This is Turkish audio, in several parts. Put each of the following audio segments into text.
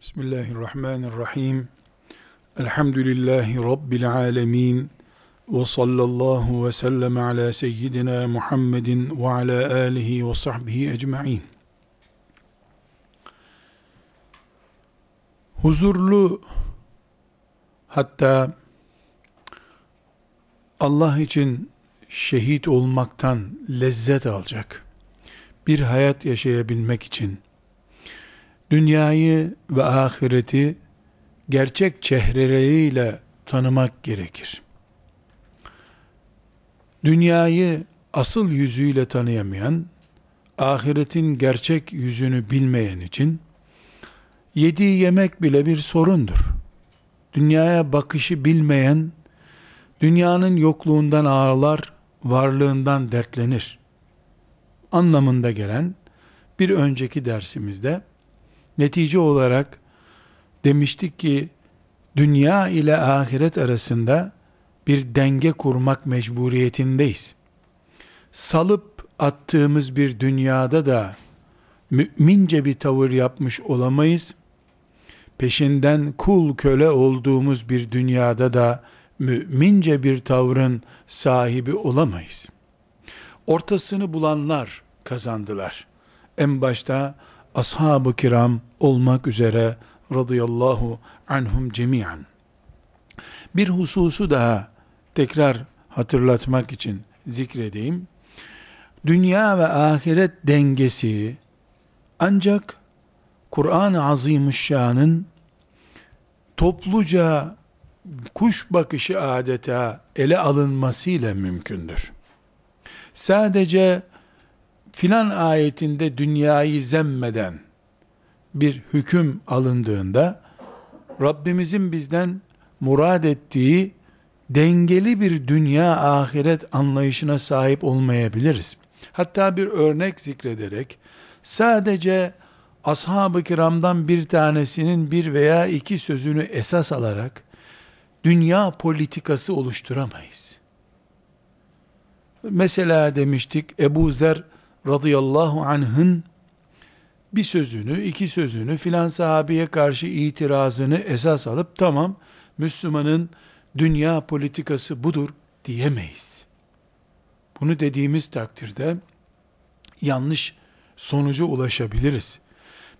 Bismillahirrahmanirrahim. Elhamdülillahi Rabbil alemin. Ve sallallahu ve sellem ala seyyidina Muhammedin ve ala alihi ve sahbihi ecma'in. Huzurlu hatta Allah için şehit olmaktan lezzet alacak bir hayat yaşayabilmek için dünyayı ve ahireti gerçek çehreleriyle tanımak gerekir. Dünyayı asıl yüzüyle tanıyamayan, ahiretin gerçek yüzünü bilmeyen için yediği yemek bile bir sorundur. Dünyaya bakışı bilmeyen, dünyanın yokluğundan ağlar, varlığından dertlenir. Anlamında gelen bir önceki dersimizde Netice olarak demiştik ki dünya ile ahiret arasında bir denge kurmak mecburiyetindeyiz. Salıp attığımız bir dünyada da mümince bir tavır yapmış olamayız. Peşinden kul köle olduğumuz bir dünyada da mümince bir tavrın sahibi olamayız. Ortasını bulanlar kazandılar. En başta ashab-ı kiram olmak üzere radıyallahu anhum cemiyan. Bir hususu daha tekrar hatırlatmak için zikredeyim. Dünya ve ahiret dengesi ancak Kur'an-ı Azimüşşan'ın topluca kuş bakışı adeta ele alınmasıyla mümkündür. Sadece filan ayetinde dünyayı zemmeden bir hüküm alındığında Rabbimizin bizden murad ettiği dengeli bir dünya ahiret anlayışına sahip olmayabiliriz. Hatta bir örnek zikrederek sadece ashab-ı kiramdan bir tanesinin bir veya iki sözünü esas alarak dünya politikası oluşturamayız. Mesela demiştik Ebu Zer radıyallahu anh'ın bir sözünü, iki sözünü filan sahabeye karşı itirazını esas alıp tamam Müslümanın dünya politikası budur diyemeyiz. Bunu dediğimiz takdirde yanlış sonuca ulaşabiliriz.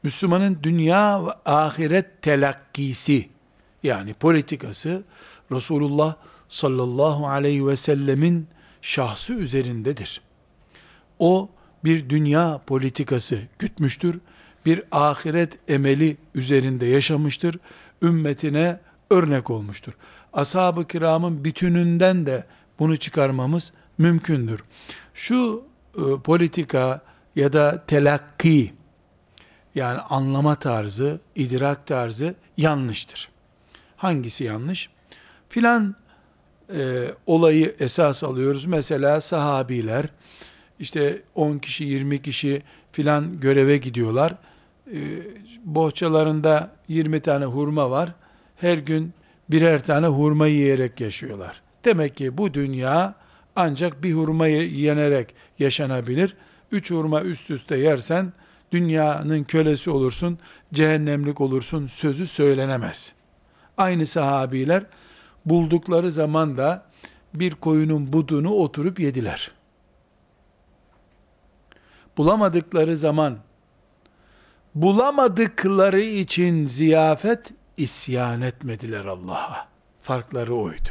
Müslümanın dünya ve ahiret telakkisi yani politikası Resulullah sallallahu aleyhi ve sellemin şahsı üzerindedir. O bir dünya politikası gütmüştür. Bir ahiret emeli üzerinde yaşamıştır. Ümmetine örnek olmuştur. Ashab-ı kiramın bütününden de bunu çıkarmamız mümkündür. Şu e, politika ya da telakki yani anlama tarzı, idrak tarzı yanlıştır. Hangisi yanlış? Filan e, olayı esas alıyoruz. Mesela sahabiler işte 10 kişi 20 kişi filan göreve gidiyorlar. Ee, bohçalarında 20 tane hurma var. Her gün birer tane hurma yiyerek yaşıyorlar. Demek ki bu dünya ancak bir hurmayı yenerek yaşanabilir. Üç hurma üst üste yersen dünyanın kölesi olursun, cehennemlik olursun sözü söylenemez. Aynı sahabiler buldukları zaman da bir koyunun budunu oturup yediler bulamadıkları zaman bulamadıkları için ziyafet isyan etmediler Allah'a. Farkları oydu.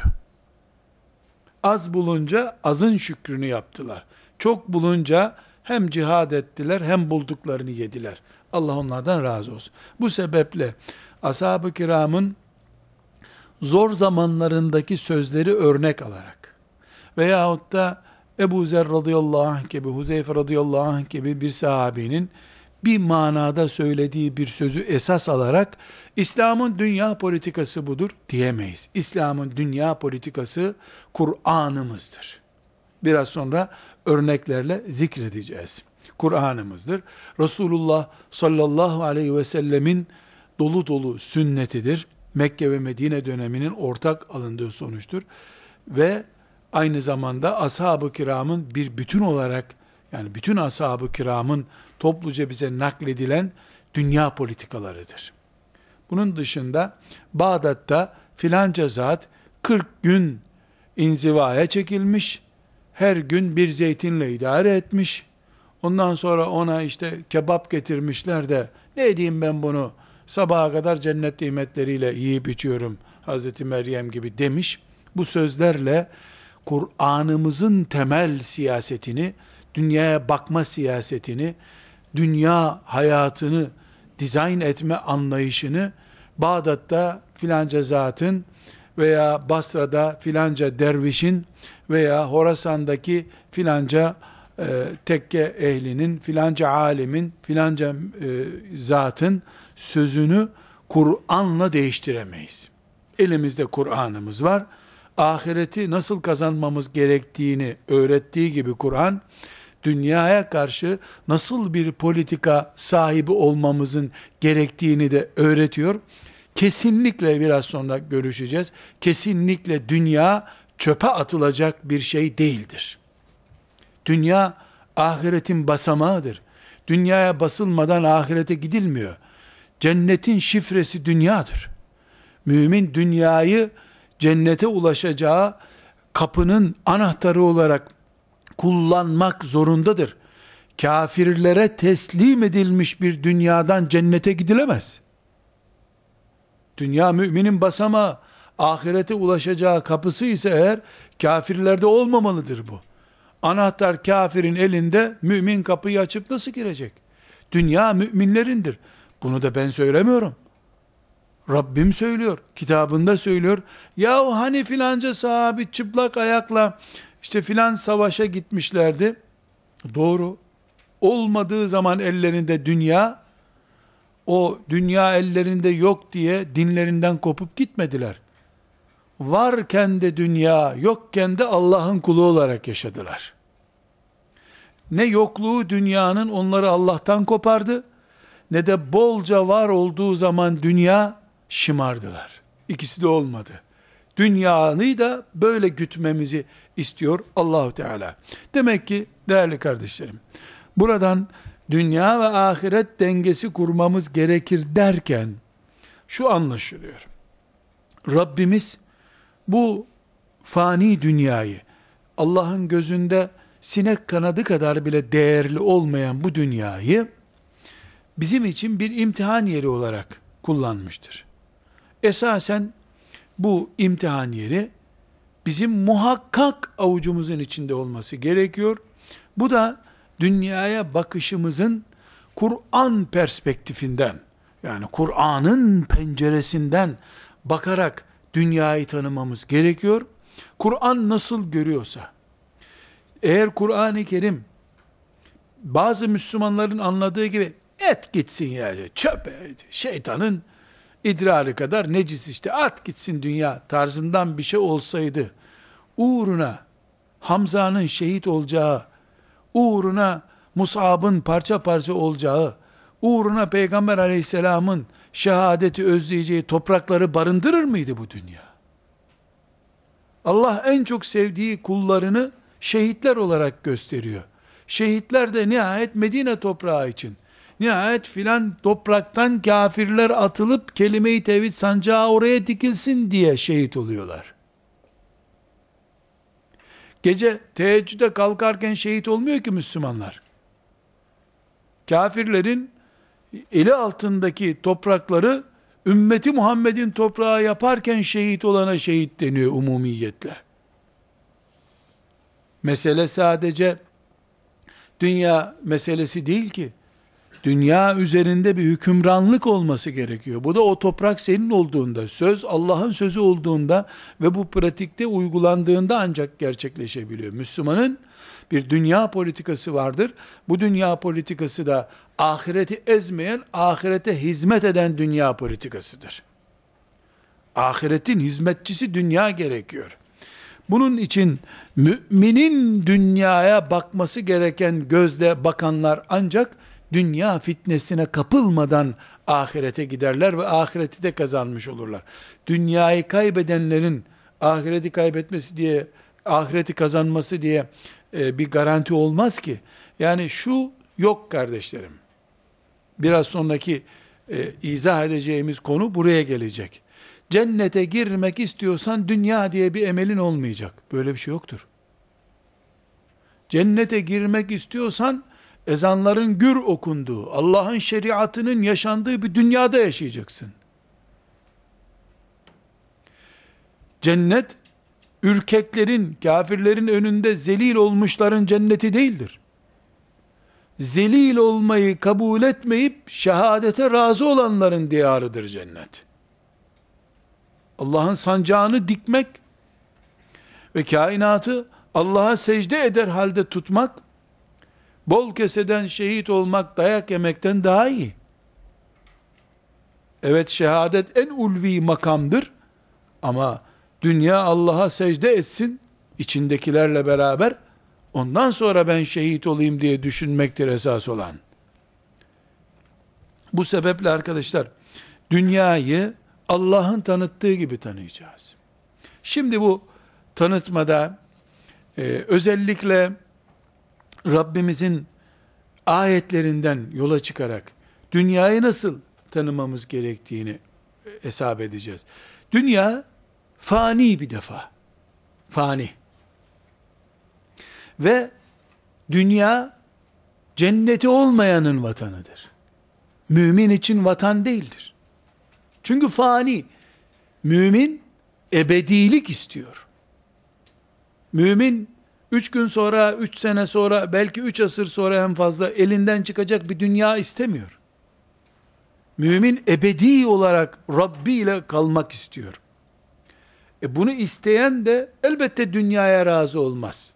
Az bulunca azın şükrünü yaptılar. Çok bulunca hem cihad ettiler hem bulduklarını yediler. Allah onlardan razı olsun. Bu sebeple ashab-ı kiramın zor zamanlarındaki sözleri örnek alarak veyahut da Ebu Zer radıyallahu anh gibi, Huzeyfe radıyallahu anh gibi bir sahabinin bir manada söylediği bir sözü esas alarak İslam'ın dünya politikası budur diyemeyiz. İslam'ın dünya politikası Kur'an'ımızdır. Biraz sonra örneklerle zikredeceğiz. Kur'an'ımızdır. Resulullah sallallahu aleyhi ve sellemin dolu dolu sünnetidir. Mekke ve Medine döneminin ortak alındığı sonuçtur. Ve aynı zamanda ashab-ı kiramın bir bütün olarak yani bütün ashab-ı kiramın topluca bize nakledilen dünya politikalarıdır. Bunun dışında Bağdat'ta filanca zat 40 gün inzivaya çekilmiş, her gün bir zeytinle idare etmiş. Ondan sonra ona işte kebap getirmişler de ne diyeyim ben bunu sabaha kadar cennet nimetleriyle yiyip içiyorum Hazreti Meryem gibi demiş. Bu sözlerle Kur'an'ımızın temel siyasetini, dünyaya bakma siyasetini, dünya hayatını dizayn etme anlayışını Bağdat'ta filanca zatın veya Basra'da filanca dervişin veya Horasan'daki filanca e, tekke ehlinin, filanca alimin, filanca e, zatın sözünü Kur'an'la değiştiremeyiz. Elimizde Kur'an'ımız var. Ahireti nasıl kazanmamız gerektiğini öğrettiği gibi Kur'an, dünyaya karşı nasıl bir politika sahibi olmamızın gerektiğini de öğretiyor. Kesinlikle biraz sonra görüşeceğiz. Kesinlikle dünya çöpe atılacak bir şey değildir. Dünya ahiretin basamağıdır. Dünyaya basılmadan ahirete gidilmiyor. Cennetin şifresi dünyadır. Mümin dünyayı cennete ulaşacağı kapının anahtarı olarak kullanmak zorundadır. Kafirlere teslim edilmiş bir dünyadan cennete gidilemez. Dünya müminin basamağı, ahirete ulaşacağı kapısı ise eğer kafirlerde olmamalıdır bu. Anahtar kafirin elinde mümin kapıyı açıp nasıl girecek? Dünya müminlerindir. Bunu da ben söylemiyorum. Rabbim söylüyor. Kitabında söylüyor. Yahu hani filanca sahabi çıplak ayakla işte filan savaşa gitmişlerdi. Doğru. Olmadığı zaman ellerinde dünya, o dünya ellerinde yok diye dinlerinden kopup gitmediler. Varken de dünya, yokken de Allah'ın kulu olarak yaşadılar. Ne yokluğu dünyanın onları Allah'tan kopardı, ne de bolca var olduğu zaman dünya şımardılar. İkisi de olmadı. Dünyanı da böyle gütmemizi istiyor Allahu Teala. Demek ki değerli kardeşlerim, buradan dünya ve ahiret dengesi kurmamız gerekir derken şu anlaşılıyor. Rabbimiz bu fani dünyayı Allah'ın gözünde sinek kanadı kadar bile değerli olmayan bu dünyayı bizim için bir imtihan yeri olarak kullanmıştır. Esasen bu imtihan yeri bizim muhakkak avucumuzun içinde olması gerekiyor. Bu da dünyaya bakışımızın Kur'an perspektifinden yani Kur'an'ın penceresinden bakarak dünyayı tanımamız gerekiyor. Kur'an nasıl görüyorsa eğer Kur'an-ı Kerim bazı Müslümanların anladığı gibi et gitsin yani çöp şeytanın idrarı kadar necis işte at gitsin dünya tarzından bir şey olsaydı uğruna Hamza'nın şehit olacağı, uğruna Musab'ın parça parça olacağı, uğruna Peygamber aleyhisselamın şehadeti özleyeceği toprakları barındırır mıydı bu dünya? Allah en çok sevdiği kullarını şehitler olarak gösteriyor. Şehitler de nihayet Medine toprağı için Nihayet filan topraktan kafirler atılıp kelime-i tevhid sancağı oraya dikilsin diye şehit oluyorlar. Gece teheccüde kalkarken şehit olmuyor ki Müslümanlar. Kafirlerin eli altındaki toprakları ümmeti Muhammed'in toprağı yaparken şehit olana şehit deniyor umumiyetle. Mesele sadece dünya meselesi değil ki dünya üzerinde bir hükümranlık olması gerekiyor. Bu da o toprak senin olduğunda, söz Allah'ın sözü olduğunda ve bu pratikte uygulandığında ancak gerçekleşebiliyor. Müslümanın bir dünya politikası vardır. Bu dünya politikası da ahireti ezmeyen, ahirete hizmet eden dünya politikasıdır. Ahiretin hizmetçisi dünya gerekiyor. Bunun için müminin dünyaya bakması gereken gözle bakanlar ancak dünya fitnesine kapılmadan ahirete giderler ve ahireti de kazanmış olurlar. Dünyayı kaybedenlerin ahireti kaybetmesi diye, ahireti kazanması diye e, bir garanti olmaz ki. Yani şu yok kardeşlerim. Biraz sonraki e, izah edeceğimiz konu buraya gelecek. Cennete girmek istiyorsan dünya diye bir emelin olmayacak. Böyle bir şey yoktur. Cennete girmek istiyorsan ezanların gür okunduğu, Allah'ın şeriatının yaşandığı bir dünyada yaşayacaksın. Cennet, ürkeklerin, kafirlerin önünde zelil olmuşların cenneti değildir. Zelil olmayı kabul etmeyip şehadete razı olanların diyarıdır cennet. Allah'ın sancağını dikmek ve kainatı Allah'a secde eder halde tutmak, bol keseden şehit olmak, dayak yemekten daha iyi. Evet şehadet en ulvi makamdır ama dünya Allah'a secde etsin, içindekilerle beraber, ondan sonra ben şehit olayım diye düşünmektir esas olan. Bu sebeple arkadaşlar, dünyayı Allah'ın tanıttığı gibi tanıyacağız. Şimdi bu tanıtmada e, özellikle Rabbimizin ayetlerinden yola çıkarak dünyayı nasıl tanımamız gerektiğini hesap edeceğiz. Dünya fani bir defa. Fani. Ve dünya cenneti olmayanın vatanıdır. Mümin için vatan değildir. Çünkü fani. Mümin ebedilik istiyor. Mümin üç gün sonra, üç sene sonra, belki üç asır sonra en fazla elinden çıkacak bir dünya istemiyor. Mümin ebedi olarak Rabbi ile kalmak istiyor. E bunu isteyen de elbette dünyaya razı olmaz.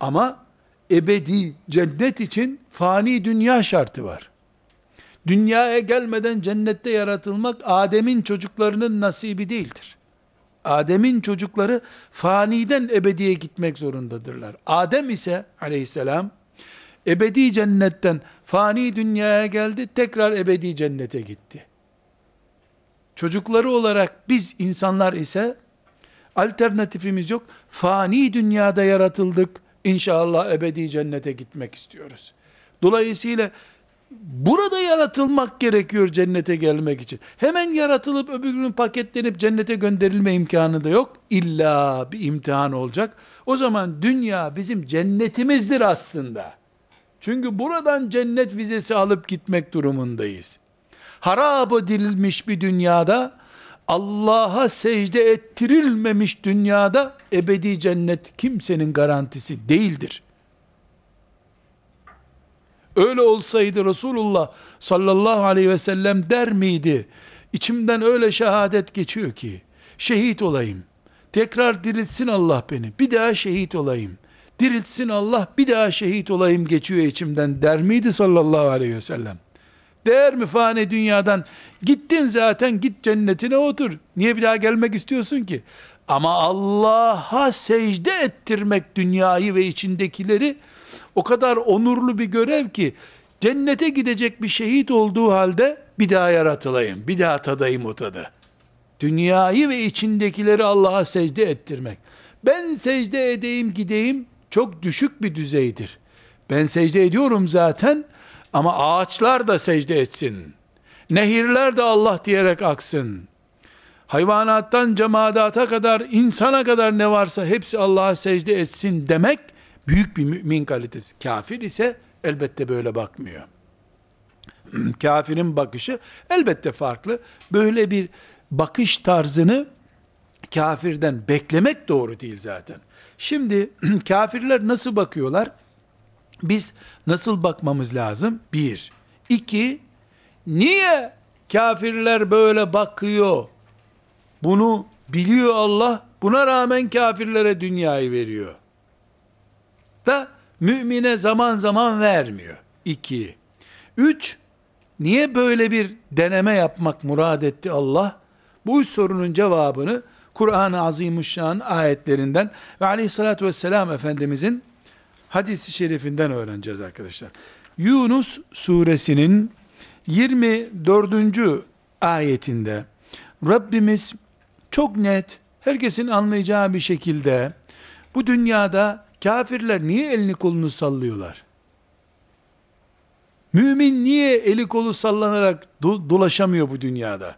Ama ebedi cennet için fani dünya şartı var. Dünyaya gelmeden cennette yaratılmak Adem'in çocuklarının nasibi değildir. Adem'in çocukları faniden ebediye gitmek zorundadırlar. Adem ise aleyhisselam ebedi cennetten fani dünyaya geldi, tekrar ebedi cennete gitti. Çocukları olarak biz insanlar ise alternatifimiz yok. Fani dünyada yaratıldık. İnşallah ebedi cennete gitmek istiyoruz. Dolayısıyla burada yaratılmak gerekiyor cennete gelmek için. Hemen yaratılıp öbür gün paketlenip cennete gönderilme imkanı da yok. İlla bir imtihan olacak. O zaman dünya bizim cennetimizdir aslında. Çünkü buradan cennet vizesi alıp gitmek durumundayız. Harap edilmiş bir dünyada Allah'a secde ettirilmemiş dünyada ebedi cennet kimsenin garantisi değildir. Öyle olsaydı Resulullah sallallahu aleyhi ve sellem der miydi? İçimden öyle şehadet geçiyor ki, şehit olayım. Tekrar diriltsin Allah beni. Bir daha şehit olayım. Diriltsin Allah bir daha şehit olayım geçiyor içimden der miydi sallallahu aleyhi ve sellem? Değer mi fani dünyadan? Gittin zaten git cennetine otur. Niye bir daha gelmek istiyorsun ki? Ama Allah'a secde ettirmek dünyayı ve içindekileri o kadar onurlu bir görev ki cennete gidecek bir şehit olduğu halde bir daha yaratılayım, bir daha tadayım o tadı. Dünyayı ve içindekileri Allah'a secde ettirmek. Ben secde edeyim gideyim çok düşük bir düzeydir. Ben secde ediyorum zaten ama ağaçlar da secde etsin. Nehirler de Allah diyerek aksın. Hayvanattan cemadata kadar, insana kadar ne varsa hepsi Allah'a secde etsin demek büyük bir mümin kalitesi. Kafir ise elbette böyle bakmıyor. Kafirin bakışı elbette farklı. Böyle bir bakış tarzını kafirden beklemek doğru değil zaten. Şimdi kafirler nasıl bakıyorlar? Biz nasıl bakmamız lazım? Bir. İki, niye kafirler böyle bakıyor? Bunu biliyor Allah, buna rağmen kafirlere dünyayı veriyor. Da mümine zaman zaman vermiyor. İki. Üç, niye böyle bir deneme yapmak murad etti Allah? Bu üç sorunun cevabını Kur'an-ı Azimuşşan ayetlerinden ve aleyhissalatü vesselam Efendimizin hadisi şerifinden öğreneceğiz arkadaşlar. Yunus suresinin 24. ayetinde Rabbimiz çok net, herkesin anlayacağı bir şekilde bu dünyada kafirler niye elini kolunu sallıyorlar? Mümin niye eli kolu sallanarak do- dolaşamıyor bu dünyada?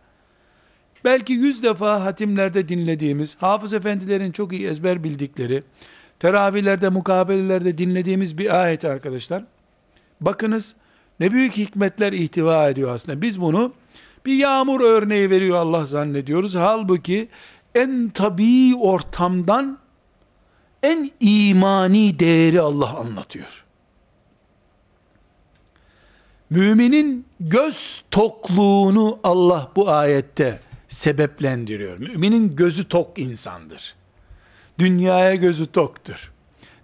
Belki yüz defa hatimlerde dinlediğimiz, hafız efendilerin çok iyi ezber bildikleri, teravihlerde, mukabelelerde dinlediğimiz bir ayet arkadaşlar. Bakınız ne büyük hikmetler ihtiva ediyor aslında. Biz bunu bir yağmur örneği veriyor Allah zannediyoruz. Halbuki en tabii ortamdan en imani değeri Allah anlatıyor. Müminin göz tokluğunu Allah bu ayette sebeplendiriyor. Müminin gözü tok insandır. Dünyaya gözü toktur.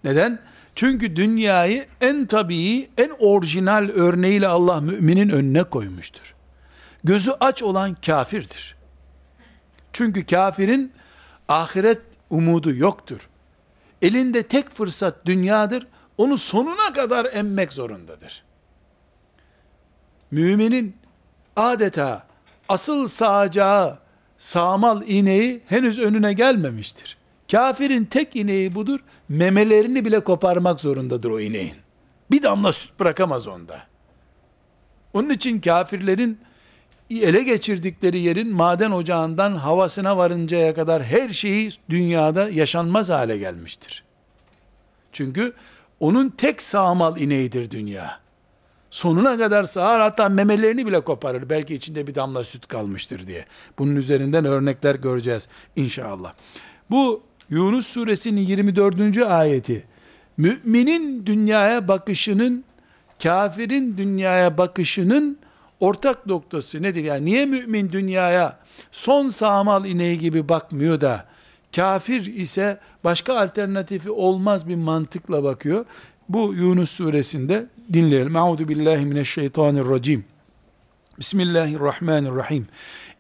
Neden? Çünkü dünyayı en tabii, en orijinal örneğiyle Allah müminin önüne koymuştur. Gözü aç olan kafirdir. Çünkü kafirin ahiret umudu yoktur. Elinde tek fırsat dünyadır. Onu sonuna kadar emmek zorundadır. Müminin adeta asıl sağacağı sağmal ineği henüz önüne gelmemiştir. Kafirin tek ineği budur. Memelerini bile koparmak zorundadır o ineğin. Bir damla süt bırakamaz onda. Onun için kafirlerin ele geçirdikleri yerin maden ocağından havasına varıncaya kadar her şeyi dünyada yaşanmaz hale gelmiştir. Çünkü onun tek sağmal ineğidir dünya. Sonuna kadar sağar hatta memelerini bile koparır. Belki içinde bir damla süt kalmıştır diye. Bunun üzerinden örnekler göreceğiz inşallah. Bu Yunus suresinin 24. ayeti müminin dünyaya bakışının kafirin dünyaya bakışının ortak noktası nedir? Yani niye mümin dünyaya son sağmal ineği gibi bakmıyor da kafir ise başka alternatifi olmaz bir mantıkla bakıyor. Bu Yunus suresinde dinleyelim. Euzu billahi mineşşeytanirracim. Bismillahirrahmanirrahim.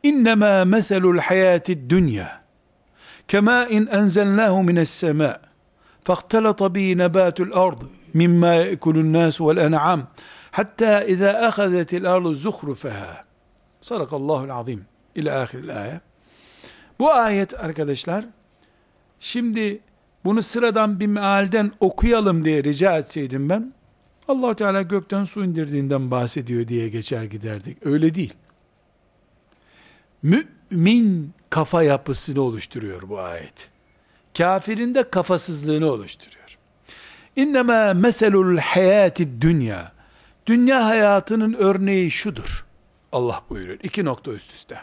İnnemâ meselul hayâtid dünya. Kemâ in enzelnâhu mines semâ. Fahtelata bi nebatul ard mimma yekulun nas vel en'am. Hatta izâ ehazetil arlu zuhrufeha. Sadakallahu'l azim. İlâ ahiril ayet. Bu ayet arkadaşlar, şimdi bunu sıradan bir mealden okuyalım diye rica etseydim ben, allah Teala gökten su indirdiğinden bahsediyor diye geçer giderdik. Öyle değil. Mümin kafa yapısını oluşturuyor bu ayet. Kafirin de kafasızlığını oluşturuyor. İnnemâ meselul hayâti dünya. Dünya hayatının örneği şudur. Allah buyuruyor. İki nokta üst üste.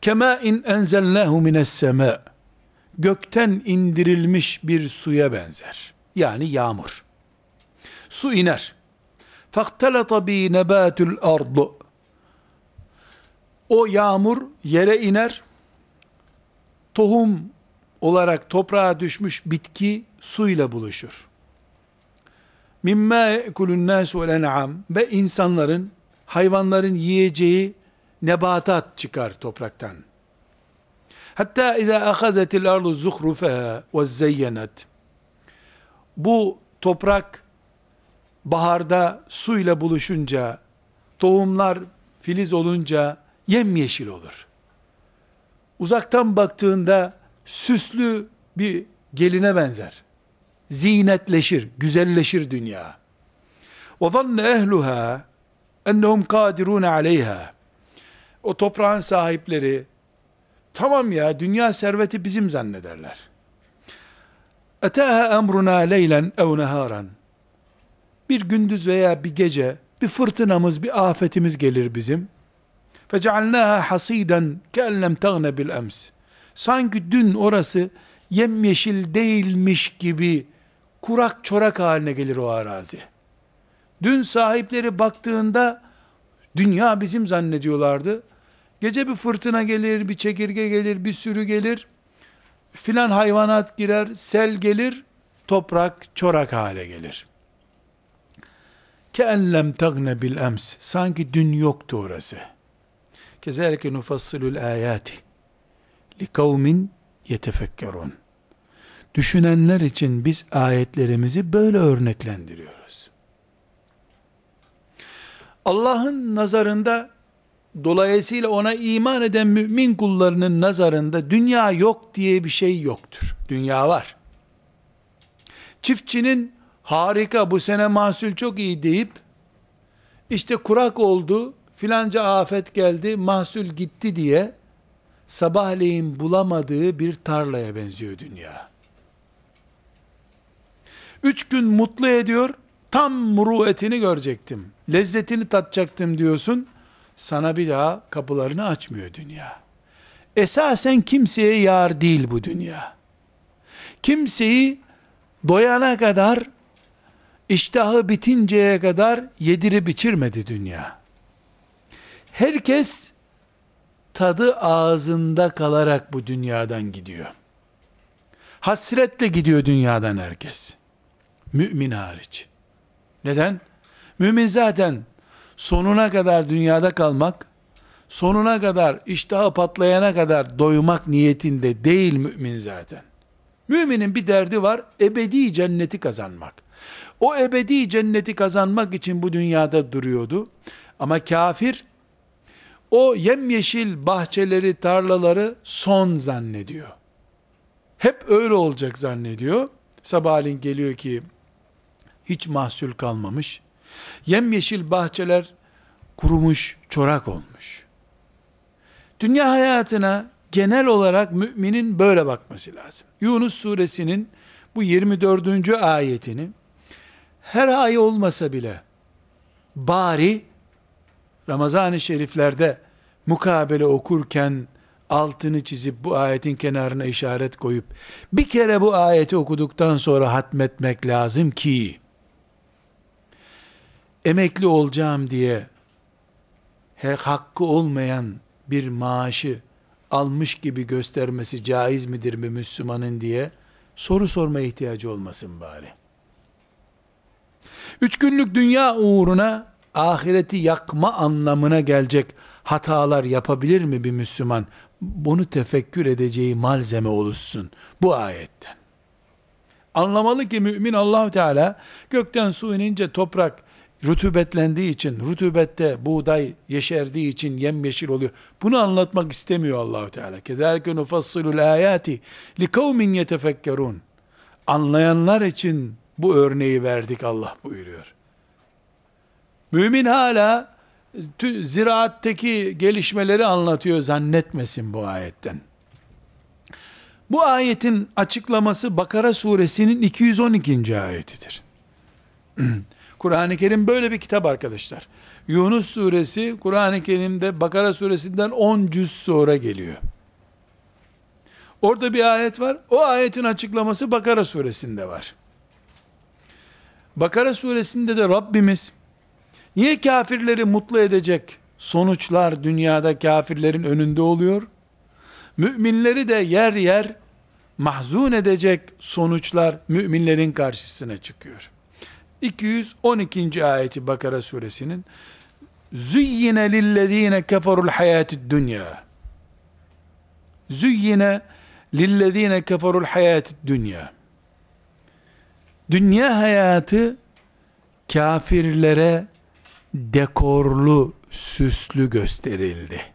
Kema in enzelnahu mines sema. Gökten indirilmiş bir suya benzer. Yani yağmur. Su iner. Faktelata bi nebatul ardu. O yağmur yere iner. Tohum olarak toprağa düşmüş bitki suyla buluşur. Mimma yekulun nas vel en'am ve insanların hayvanların yiyeceği nebatat çıkar topraktan. Hatta iza ahadetil ardu zuhrufaha ve zeyyenet. Bu toprak baharda suyla buluşunca, tohumlar filiz olunca yemyeşil olur. Uzaktan baktığında süslü bir geline benzer Zinetleşir, güzelleşir dünya. وَظَنَّ اَهْلُهَا اَنَّهُمْ قَادِرُونَ عَلَيْهَا O toprağın sahipleri, tamam ya dünya serveti bizim zannederler. اَتَاهَا اَمْرُنَا لَيْلًا اَوْ نَهَارًا Bir gündüz veya bir gece bir fırtınamız, bir afetimiz gelir bizim. فَجَعَلْنَاهَا حَصِيدًا كَاَلَّمْ تَغْنَ بِالْاَمْسِ Sanki dün orası yemyeşil değilmiş gibi kurak çorak haline gelir o arazi. Dün sahipleri baktığında dünya bizim zannediyorlardı. Gece bir fırtına gelir, bir çekirge gelir, bir sürü gelir. Filan hayvanat girer, sel gelir, toprak çorak hale gelir. Keellem tagne bil ems. Sanki dün yoktu orası. Kezalike nufassilul ayati li kavmin yetefekkerun. Düşünenler için biz ayetlerimizi böyle örneklendiriyoruz. Allah'ın nazarında dolayısıyla ona iman eden mümin kullarının nazarında dünya yok diye bir şey yoktur. Dünya var. Çiftçinin harika bu sene mahsul çok iyi deyip işte kurak oldu, filanca afet geldi, mahsul gitti diye sabahleyin bulamadığı bir tarlaya benziyor dünya. Üç gün mutlu ediyor, tam muruetini görecektim. Lezzetini tatacaktım diyorsun. Sana bir daha kapılarını açmıyor dünya. Esasen kimseye yar değil bu dünya. Kimseyi doyana kadar, iştahı bitinceye kadar yedirip içirmedi dünya. Herkes tadı ağzında kalarak bu dünyadan gidiyor. Hasretle gidiyor dünyadan herkes. Mümin hariç. Neden? Mümin zaten sonuna kadar dünyada kalmak, sonuna kadar iştahı patlayana kadar doymak niyetinde değil mümin zaten. Müminin bir derdi var, ebedi cenneti kazanmak. O ebedi cenneti kazanmak için bu dünyada duruyordu. Ama kafir, o yemyeşil bahçeleri, tarlaları son zannediyor. Hep öyle olacak zannediyor. Sabahleyin geliyor ki hiç mahsul kalmamış. Yemyeşil bahçeler kurumuş, çorak olmuş. Dünya hayatına genel olarak müminin böyle bakması lazım. Yunus suresinin bu 24. ayetini her ay olmasa bile bari Ramazan-ı Şeriflerde mukabele okurken altını çizip bu ayetin kenarına işaret koyup bir kere bu ayeti okuduktan sonra hatmetmek lazım ki emekli olacağım diye hakkı olmayan bir maaşı almış gibi göstermesi caiz midir bir Müslümanın diye soru sorma ihtiyacı olmasın bari. Üç günlük dünya uğruna ahireti yakma anlamına gelecek hatalar yapabilir mi bir Müslüman? Bunu tefekkür edeceği malzeme oluşsun bu ayetten. Anlamalı ki mümin Allahu Teala gökten su inince toprak rutubetlendiği için, rutubette buğday yeşerdiği için yemyeşil oluyor. Bunu anlatmak istemiyor Allahu Teala. Kezalike nufassilul ayati li kavmin yetefekkerun. Anlayanlar için bu örneği verdik Allah buyuruyor. Mümin hala ziraatteki gelişmeleri anlatıyor zannetmesin bu ayetten. Bu ayetin açıklaması Bakara suresinin 212. ayetidir. Kur'an-ı Kerim böyle bir kitap arkadaşlar. Yunus suresi Kur'an-ı Kerim'de Bakara suresinden 10 cüz sonra geliyor. Orada bir ayet var. O ayetin açıklaması Bakara suresinde var. Bakara suresinde de Rabbimiz niye kafirleri mutlu edecek sonuçlar dünyada kafirlerin önünde oluyor? Müminleri de yer yer mahzun edecek sonuçlar müminlerin karşısına çıkıyor. 212. ayeti Bakara suresinin Züyyine lillezine keferul hayatid dünya Züyyine lillezine keferul hayatid dünya Dünya hayatı kafirlere dekorlu, süslü gösterildi.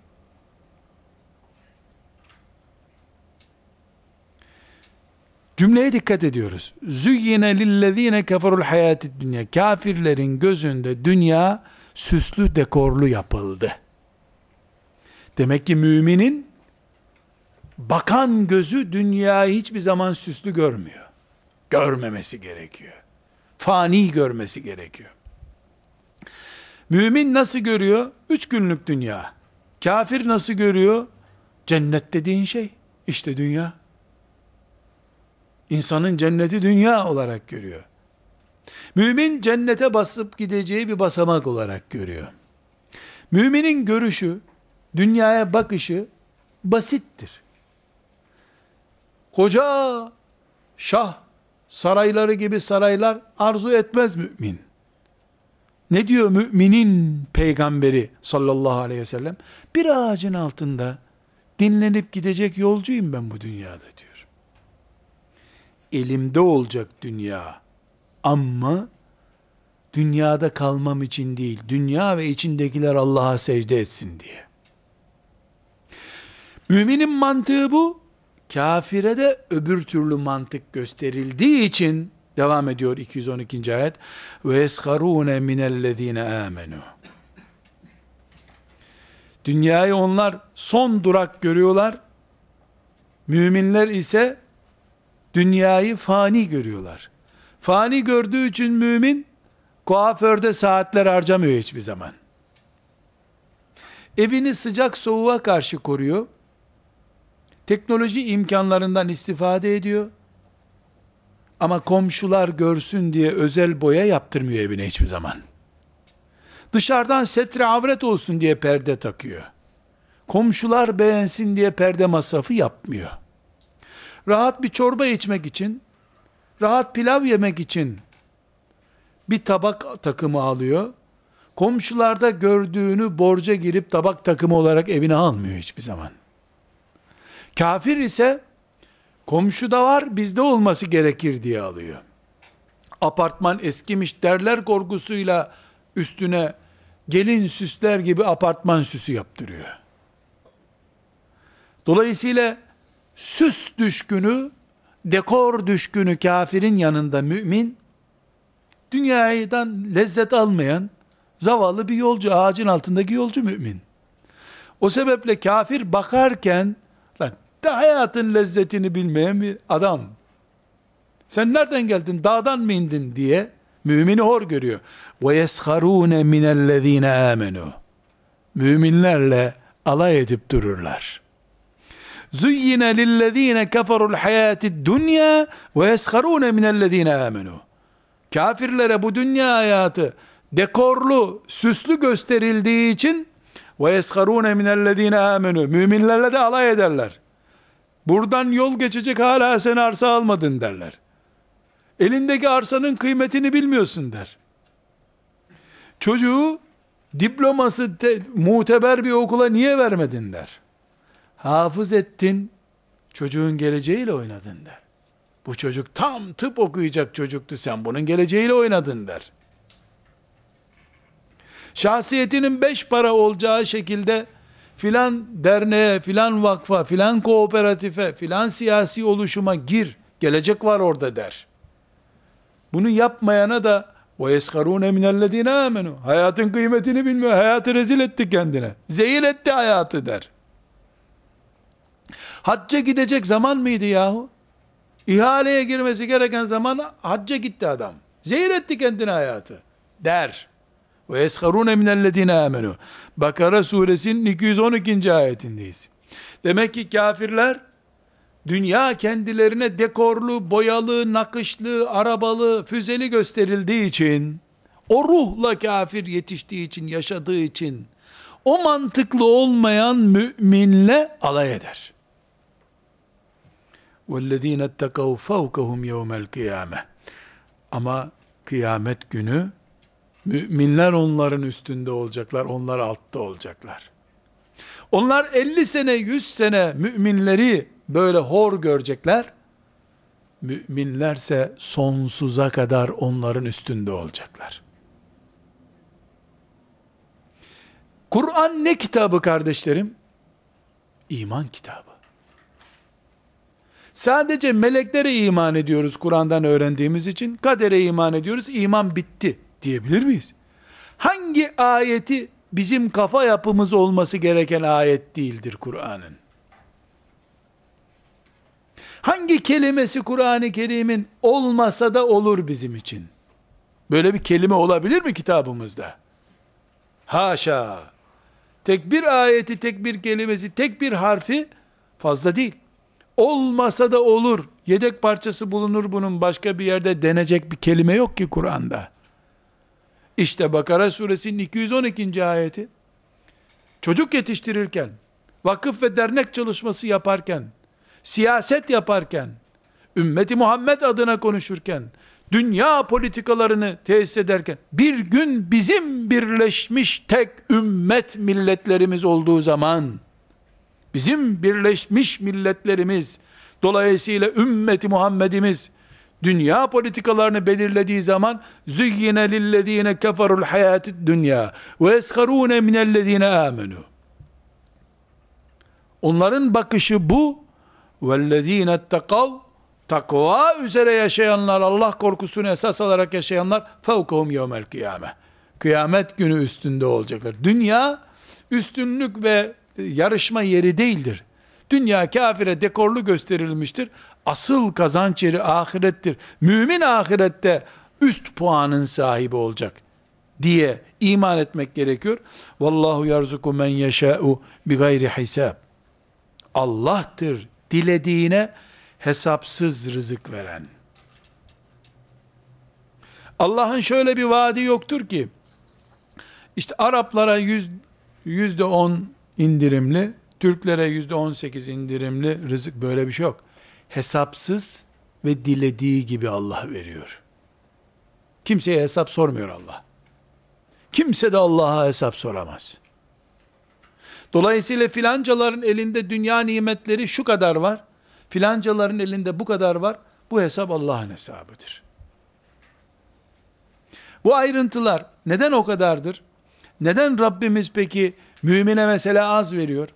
Cümleye dikkat ediyoruz. Züyyine lillezine keferul hayatid dünya. Kafirlerin gözünde dünya süslü dekorlu yapıldı. Demek ki müminin bakan gözü dünyayı hiçbir zaman süslü görmüyor. Görmemesi gerekiyor. Fani görmesi gerekiyor. Mümin nasıl görüyor? Üç günlük dünya. Kafir nasıl görüyor? Cennet dediğin şey. İşte dünya. İnsanın cenneti dünya olarak görüyor. Mümin cennete basıp gideceği bir basamak olarak görüyor. Müminin görüşü, dünyaya bakışı basittir. Koca şah sarayları gibi saraylar arzu etmez mümin. Ne diyor müminin peygamberi sallallahu aleyhi ve sellem? Bir ağacın altında dinlenip gidecek yolcuyum ben bu dünyada diyor elimde olacak dünya. Ama dünyada kalmam için değil, dünya ve içindekiler Allah'a secde etsin diye. Müminin mantığı bu, kafire de öbür türlü mantık gösterildiği için, devam ediyor 212. ayet, ve esharune minellezine amenu. Dünyayı onlar son durak görüyorlar. Müminler ise dünyayı fani görüyorlar. Fani gördüğü için mümin kuaförde saatler harcamıyor hiçbir zaman. Evini sıcak soğuğa karşı koruyor. Teknoloji imkanlarından istifade ediyor. Ama komşular görsün diye özel boya yaptırmıyor evine hiçbir zaman. Dışarıdan setre avret olsun diye perde takıyor. Komşular beğensin diye perde masrafı yapmıyor. Rahat bir çorba içmek için, rahat pilav yemek için bir tabak takımı alıyor. Komşularda gördüğünü borca girip tabak takımı olarak evine almıyor hiçbir zaman. Kafir ise komşuda var bizde olması gerekir diye alıyor. Apartman eskimiş derler korkusuyla üstüne gelin süsler gibi apartman süsü yaptırıyor. Dolayısıyla süs düşkünü, dekor düşkünü kafirin yanında mümin, dünyadan lezzet almayan, zavallı bir yolcu, ağacın altındaki yolcu mümin. O sebeple kafir bakarken, lan da hayatın lezzetini bilmeyen bir adam. Sen nereden geldin, dağdan mı indin diye, mümini hor görüyor. Ve yesharune minellezine amenu. Müminlerle alay edip dururlar. Zuyyine lillezine keferul hayati dunya ve yesharune minellezine amenu. Kafirlere bu dünya hayatı dekorlu, süslü gösterildiği için ve yesharune minellezine amenu. Müminlerle de alay ederler. Buradan yol geçecek hala sen arsa almadın derler. Elindeki arsanın kıymetini bilmiyorsun der. Çocuğu diploması te, muteber bir okula niye vermedin der. Hafız ettin, çocuğun geleceğiyle oynadın der. Bu çocuk tam tıp okuyacak çocuktu sen bunun geleceğiyle oynadın der. Şahsiyetinin beş para olacağı şekilde filan derneğe, filan vakfa, filan kooperatife, filan siyasi oluşuma gir. Gelecek var orada der. Bunu yapmayana da ve yeskarune minellezine amenu. Hayatın kıymetini bilmiyor. Hayatı rezil etti kendine. Zehir etti hayatı der. Hacca gidecek zaman mıydı yahu? İhaleye girmesi gereken zaman hacca gitti adam. Zehir etti kendine hayatı. Der. Ve yeskarune minellezine amenu. Bakara suresinin 212. ayetindeyiz. Demek ki kafirler dünya kendilerine dekorlu, boyalı, nakışlı, arabalı, füzeli gösterildiği için, o ruhla kafir yetiştiği için, yaşadığı için, o mantıklı olmayan müminle alay eder. وَالَّذ۪ينَ اتَّقَوْا فَوْكَهُمْ يَوْمَ الْقِيَامَةِ Ama kıyamet günü, müminler onların üstünde olacaklar, onlar altta olacaklar. Onlar 50 sene, 100 sene müminleri böyle hor görecekler. Müminlerse sonsuza kadar onların üstünde olacaklar. Kur'an ne kitabı kardeşlerim? İman kitabı. Sadece meleklere iman ediyoruz Kur'an'dan öğrendiğimiz için. Kadere iman ediyoruz. iman bitti diyebilir miyiz? Hangi ayeti bizim kafa yapımız olması gereken ayet değildir Kur'an'ın? Hangi kelimesi Kur'an-ı Kerim'in olmasa da olur bizim için? Böyle bir kelime olabilir mi kitabımızda? Haşa. Tek bir ayeti, tek bir kelimesi, tek bir harfi fazla değil. Olmasa da olur. Yedek parçası bulunur bunun başka bir yerde denecek bir kelime yok ki Kur'an'da. İşte Bakara suresinin 212. ayeti. Çocuk yetiştirirken, vakıf ve dernek çalışması yaparken, siyaset yaparken, ümmeti Muhammed adına konuşurken, dünya politikalarını tesis ederken, bir gün bizim birleşmiş tek ümmet milletlerimiz olduğu zaman, bizim birleşmiş milletlerimiz, dolayısıyla ümmeti Muhammedimiz, dünya politikalarını belirlediği zaman züyyine lillezine keferul hayatid dünya ve eskarune minellezine amenu onların bakışı bu. Vellezine ettekav takva üzere yaşayanlar Allah korkusunu esas alarak yaşayanlar fevkahum yevmel kıyame kıyamet günü üstünde olacaklar. Dünya üstünlük ve yarışma yeri değildir. Dünya kafire dekorlu gösterilmiştir. Asıl kazanç yeri ahirettir. Mümin ahirette üst puanın sahibi olacak diye iman etmek gerekiyor. Vallahu yarzuku men yeşâ'u bi gayri hisab. Allah'tır dilediğine hesapsız rızık veren. Allah'ın şöyle bir vaadi yoktur ki, işte Araplara yüz, yüzde on indirimli, Türklere yüzde on sekiz indirimli rızık böyle bir şey yok. Hesapsız ve dilediği gibi Allah veriyor. Kimseye hesap sormuyor Allah. Kimse de Allah'a hesap soramaz. Dolayısıyla filancaların elinde dünya nimetleri şu kadar var. Filancaların elinde bu kadar var. Bu hesap Allah'ın hesabıdır. Bu ayrıntılar neden o kadardır? Neden Rabbimiz peki mümine mesela az veriyor?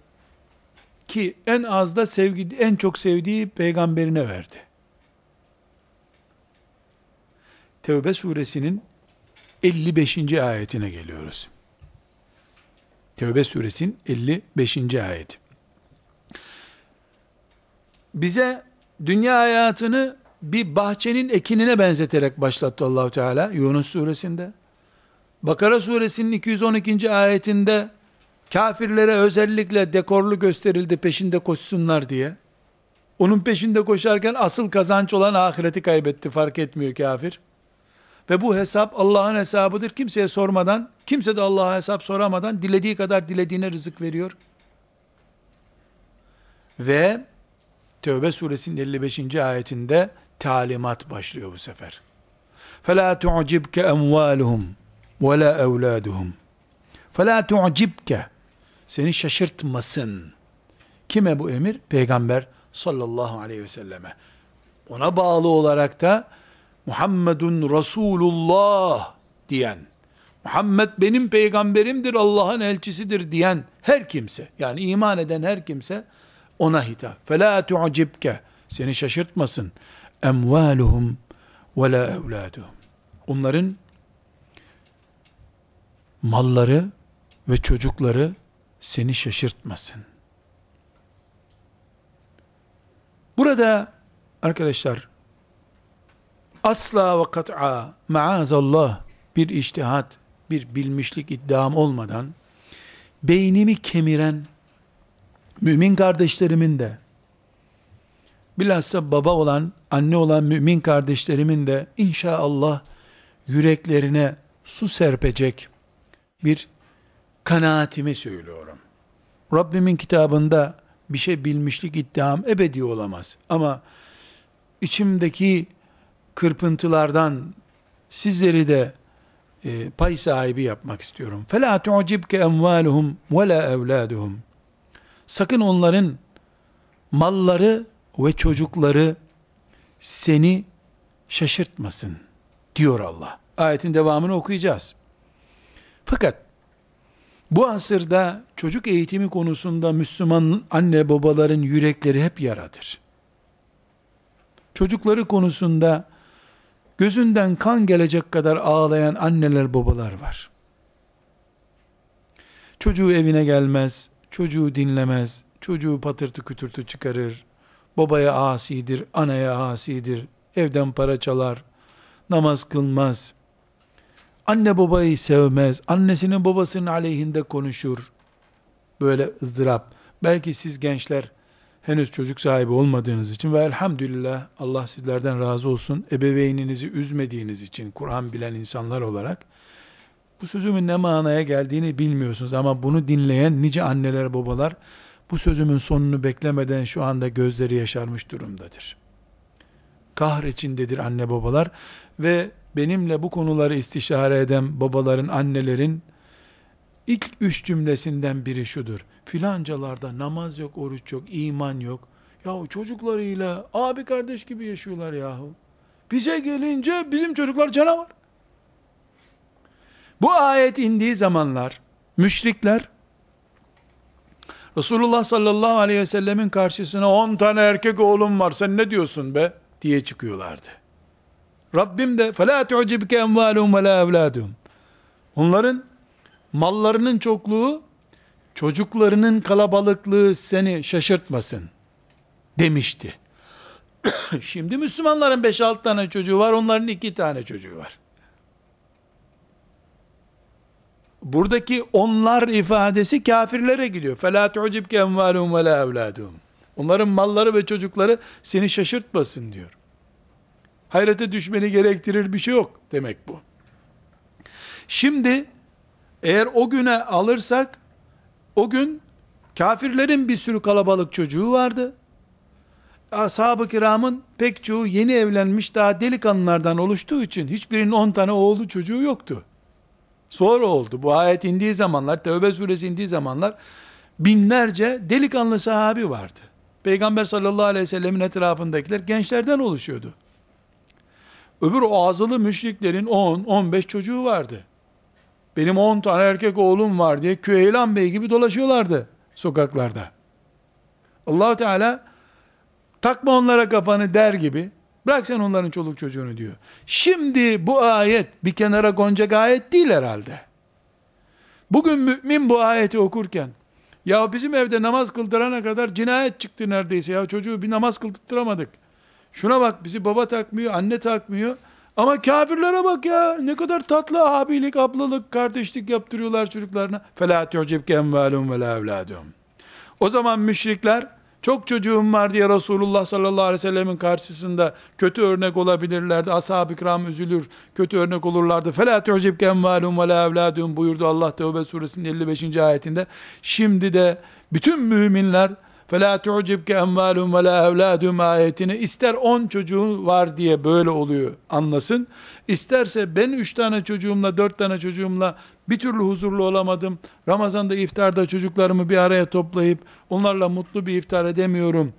Ki en az da sevgi, en çok sevdiği peygamberine verdi. Tevbe suresinin 55. ayetine geliyoruz. Tevbe suresinin 55. ayeti. Bize dünya hayatını bir bahçenin ekinine benzeterek başlattı Allahu Teala Yunus suresinde. Bakara suresinin 212. ayetinde kafirlere özellikle dekorlu gösterildi peşinde koşsunlar diye. Onun peşinde koşarken asıl kazanç olan ahireti kaybetti fark etmiyor kafir. Ve bu hesap Allah'ın hesabıdır. Kimseye sormadan, kimse de Allah'a hesap soramadan dilediği kadar dilediğine rızık veriyor. Ve Tevbe suresinin 55. ayetinde talimat başlıyor bu sefer. فَلَا تُعْجِبْكَ اَمْوَالُهُمْ وَلَا اَوْلَادُهُمْ فَلَا تُعْجِبْكَ Seni şaşırtmasın. Kime bu emir? Peygamber sallallahu aleyhi ve selleme. Ona bağlı olarak da Muhammedun Resulullah diyen, Muhammed benim peygamberimdir, Allah'ın elçisidir diyen her kimse, yani iman eden her kimse ona hitap. فَلَا تُعْجِبْكَ Seni şaşırtmasın. اَمْوَالُهُمْ وَلَا اَوْلَادُهُمْ Onların malları ve çocukları seni şaşırtmasın. Burada arkadaşlar asla ve kat'a maazallah bir iştihat, bir bilmişlik iddiam olmadan beynimi kemiren mümin kardeşlerimin de bilhassa baba olan, anne olan mümin kardeşlerimin de inşallah yüreklerine su serpecek bir kanaatimi söylüyorum. Rabbimin kitabında bir şey bilmişlik iddiam ebedi olamaz. Ama içimdeki kırpıntılardan sizleri de e, pay sahibi yapmak istiyorum. فَلَا تُعْجِبْكَ اَمْوَالُهُمْ وَلَا اَوْلَادُهُمْ Sakın onların malları ve çocukları seni şaşırtmasın diyor Allah. Ayetin devamını okuyacağız. Fakat bu asırda çocuk eğitimi konusunda Müslüman anne babaların yürekleri hep yaradır. Çocukları konusunda gözünden kan gelecek kadar ağlayan anneler babalar var. Çocuğu evine gelmez, çocuğu dinlemez, çocuğu patırtı kütürtü çıkarır, babaya asidir, anaya asidir, evden para çalar, namaz kılmaz, anne babayı sevmez, annesinin babasının aleyhinde konuşur, böyle ızdırap. Belki siz gençler henüz çocuk sahibi olmadığınız için ve elhamdülillah Allah sizlerden razı olsun ebeveyninizi üzmediğiniz için Kur'an bilen insanlar olarak bu sözümün ne manaya geldiğini bilmiyorsunuz ama bunu dinleyen nice anneler babalar bu sözümün sonunu beklemeden şu anda gözleri yaşarmış durumdadır. Kahr içindedir anne babalar ve benimle bu konuları istişare eden babaların, annelerin ilk üç cümlesinden biri şudur. Filancalarda namaz yok, oruç yok, iman yok. Yahu çocuklarıyla abi kardeş gibi yaşıyorlar yahu. Bize gelince bizim çocuklar canavar. Bu ayet indiği zamanlar müşrikler Resulullah sallallahu aleyhi ve sellemin karşısına 10 tane erkek oğlum var sen ne diyorsun be diye çıkıyorlardı. Rabbim de فَلَا تُعْجِبْكَ اَمْوَالُهُمْ وَلَا اَوْلَادُهُمْ Onların mallarının çokluğu çocuklarının kalabalıklığı seni şaşırtmasın demişti. Şimdi Müslümanların 5-6 tane çocuğu var, onların 2 tane çocuğu var. Buradaki onlar ifadesi kafirlere gidiyor. فَلَا تُعْجِبْكَ اَمْوَالُهُمْ وَلَا اَوْلَادُهُمْ Onların malları ve çocukları seni şaşırtmasın diyor. Hayrete düşmeni gerektirir bir şey yok demek bu. Şimdi eğer o güne alırsak o gün kafirlerin bir sürü kalabalık çocuğu vardı. Ashab-ı kiramın pek çoğu yeni evlenmiş daha delikanlılardan oluştuğu için hiçbirinin 10 tane oğlu çocuğu yoktu. Sonra oldu. Bu ayet indiği zamanlar, Tevbe suresi indiği zamanlar binlerce delikanlı sahabi vardı. Peygamber sallallahu aleyhi ve sellemin etrafındakiler gençlerden oluşuyordu. Öbür o azılı müşriklerin 10, 15 çocuğu vardı. Benim 10 tane erkek oğlum var diye Küheylan Bey gibi dolaşıyorlardı sokaklarda. allah Teala takma onlara kafanı der gibi bırak sen onların çoluk çocuğunu diyor. Şimdi bu ayet bir kenara konacak ayet değil herhalde. Bugün mümin bu ayeti okurken ya bizim evde namaz kıldırana kadar cinayet çıktı neredeyse ya çocuğu bir namaz kıldırtıramadık. Şuna bak bizi baba takmıyor, anne takmıyor. Ama kafirlere bak ya. Ne kadar tatlı abilik, ablalık, kardeşlik yaptırıyorlar çocuklarına. Fela tu'cibke envalum ve la. O zaman müşrikler çok çocuğum var diye Resulullah sallallahu aleyhi ve sellemin karşısında kötü örnek olabilirlerdi. Ashab-ı kiram üzülür, kötü örnek olurlardı. Fela tu'cibke envalum ve la buyurdu Allah Tevbe suresinin 55. ayetinde. Şimdi de bütün müminler فَلَا تُعْجِبْكَ اَمْوَالُهُمْ وَلَا اَوْلَادُهُمْ ayetini ister 10 çocuğun var diye böyle oluyor anlasın. İsterse ben 3 tane çocuğumla 4 tane çocuğumla bir türlü huzurlu olamadım. Ramazan'da iftarda çocuklarımı bir araya toplayıp onlarla mutlu bir iftar edemiyorum.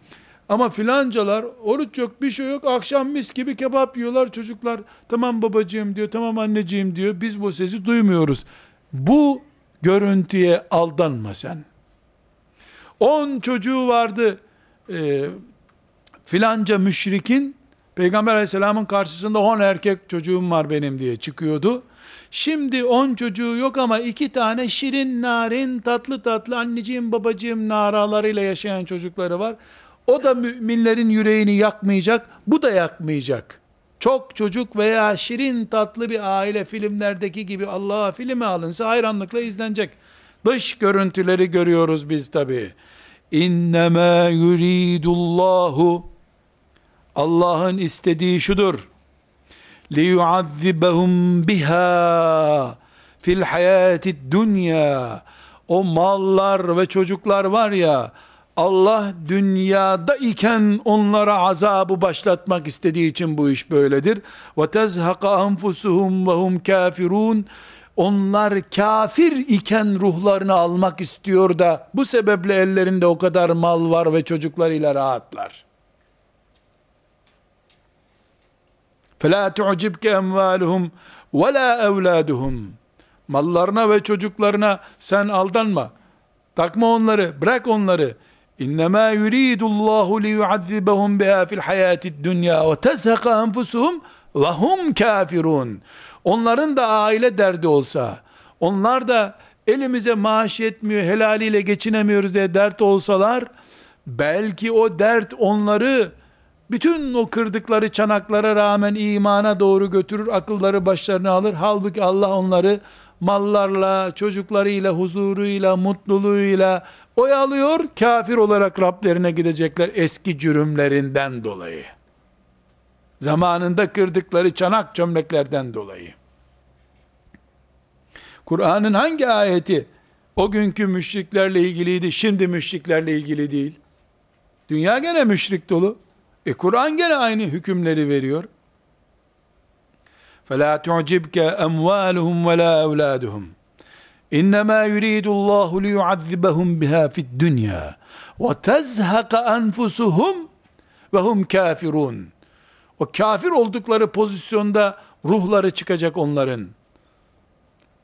Ama filancalar oruç yok bir şey yok akşam mis gibi kebap yiyorlar çocuklar. Tamam babacığım diyor tamam anneciğim diyor biz bu sesi duymuyoruz. Bu görüntüye aldanma sen. 10 çocuğu vardı e, filanca müşrikin Peygamber aleyhisselamın karşısında 10 erkek çocuğum var benim diye çıkıyordu. Şimdi 10 çocuğu yok ama iki tane şirin narin tatlı tatlı anneciğim babacığım naralarıyla yaşayan çocukları var. O da müminlerin yüreğini yakmayacak, bu da yakmayacak. Çok çocuk veya şirin tatlı bir aile filmlerdeki gibi Allah'a filme alınsa hayranlıkla izlenecek. Dış görüntüleri görüyoruz biz tabi. İnnemâ yuridullahu Allah'ın istediği şudur. لِيُعَذِّبَهُمْ biha fil hayati dünya. O mallar ve çocuklar var ya, Allah dünyada iken onlara azabı başlatmak istediği için bu iş böyledir. Ve tezhaka anfusuhum ve hum kafirun. Onlar kafir iken ruhlarını almak istiyor da bu sebeple ellerinde o kadar mal var ve çocuklarıyla rahatlar. فَلَا تُعْجِبْكَ اَمْوَالُهُمْ وَلَا اَوْلَادُهُمْ Mallarına ve çocuklarına sen aldanma. Takma onları, bırak onları. İnnemâ yuridullahu liyuazzibahum biha fil hayatid dünya ve tezhaka enfusuhum ve hum kafirun. Onların da aile derdi olsa, onlar da elimize maaş yetmiyor, helaliyle geçinemiyoruz diye dert olsalar, belki o dert onları bütün o kırdıkları çanaklara rağmen imana doğru götürür, akılları başlarına alır. Halbuki Allah onları mallarla, çocuklarıyla, huzuruyla, mutluluğuyla oyalıyor. Kafir olarak Rablerine gidecekler eski cürümlerinden dolayı Zamanında kırdıkları çanak çömleklerden dolayı. Kur'an'ın hangi ayeti o günkü müşriklerle ilgiliydi, şimdi müşriklerle ilgili değil? Dünya gene müşrik dolu. E Kur'an gene aynı hükümleri veriyor. فَلَا تُعْجِبْكَ أَمْوَالُهُمْ وَلَا أَوْلَادُهُمْ إِنَّمَا يُرِيدُ اللّٰهُ لِيُعَذِّبَهُمْ بِهَا فِي الدُّنْيَا وَتَزْهَقَ أَنْفُسُهُمْ وَهُمْ كَافِرُونَ O kafir oldukları pozisyonda ruhları çıkacak onların.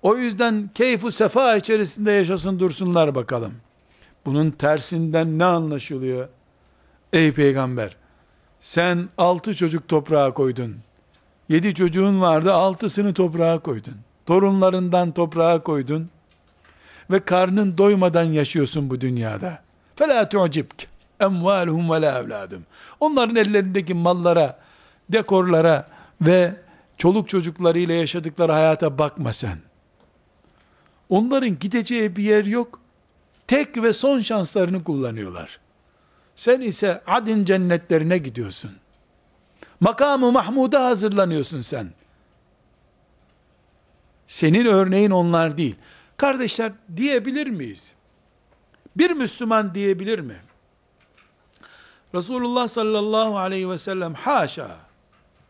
O yüzden keyfu sefa içerisinde yaşasın dursunlar bakalım. Bunun tersinden ne anlaşılıyor? Ey peygamber! Sen altı çocuk toprağa koydun. Yedi çocuğun vardı, altısını toprağa koydun. Torunlarından toprağa koydun. ve karnın doymadan yaşıyorsun bu dünyada. فَلَا تُعْجِبْكَ اَمْوَالُهُمْ وَلَا اَوْلَادُهُمْ Onların ellerindeki mallara, dekorlara ve çoluk çocuklarıyla yaşadıkları hayata bakma sen. Onların gideceği bir yer yok. Tek ve son şanslarını kullanıyorlar. Sen ise adin cennetlerine gidiyorsun. Makamı Mahmud'a hazırlanıyorsun sen. Senin örneğin onlar değil. Kardeşler diyebilir miyiz? Bir Müslüman diyebilir mi? Resulullah sallallahu aleyhi ve sellem haşa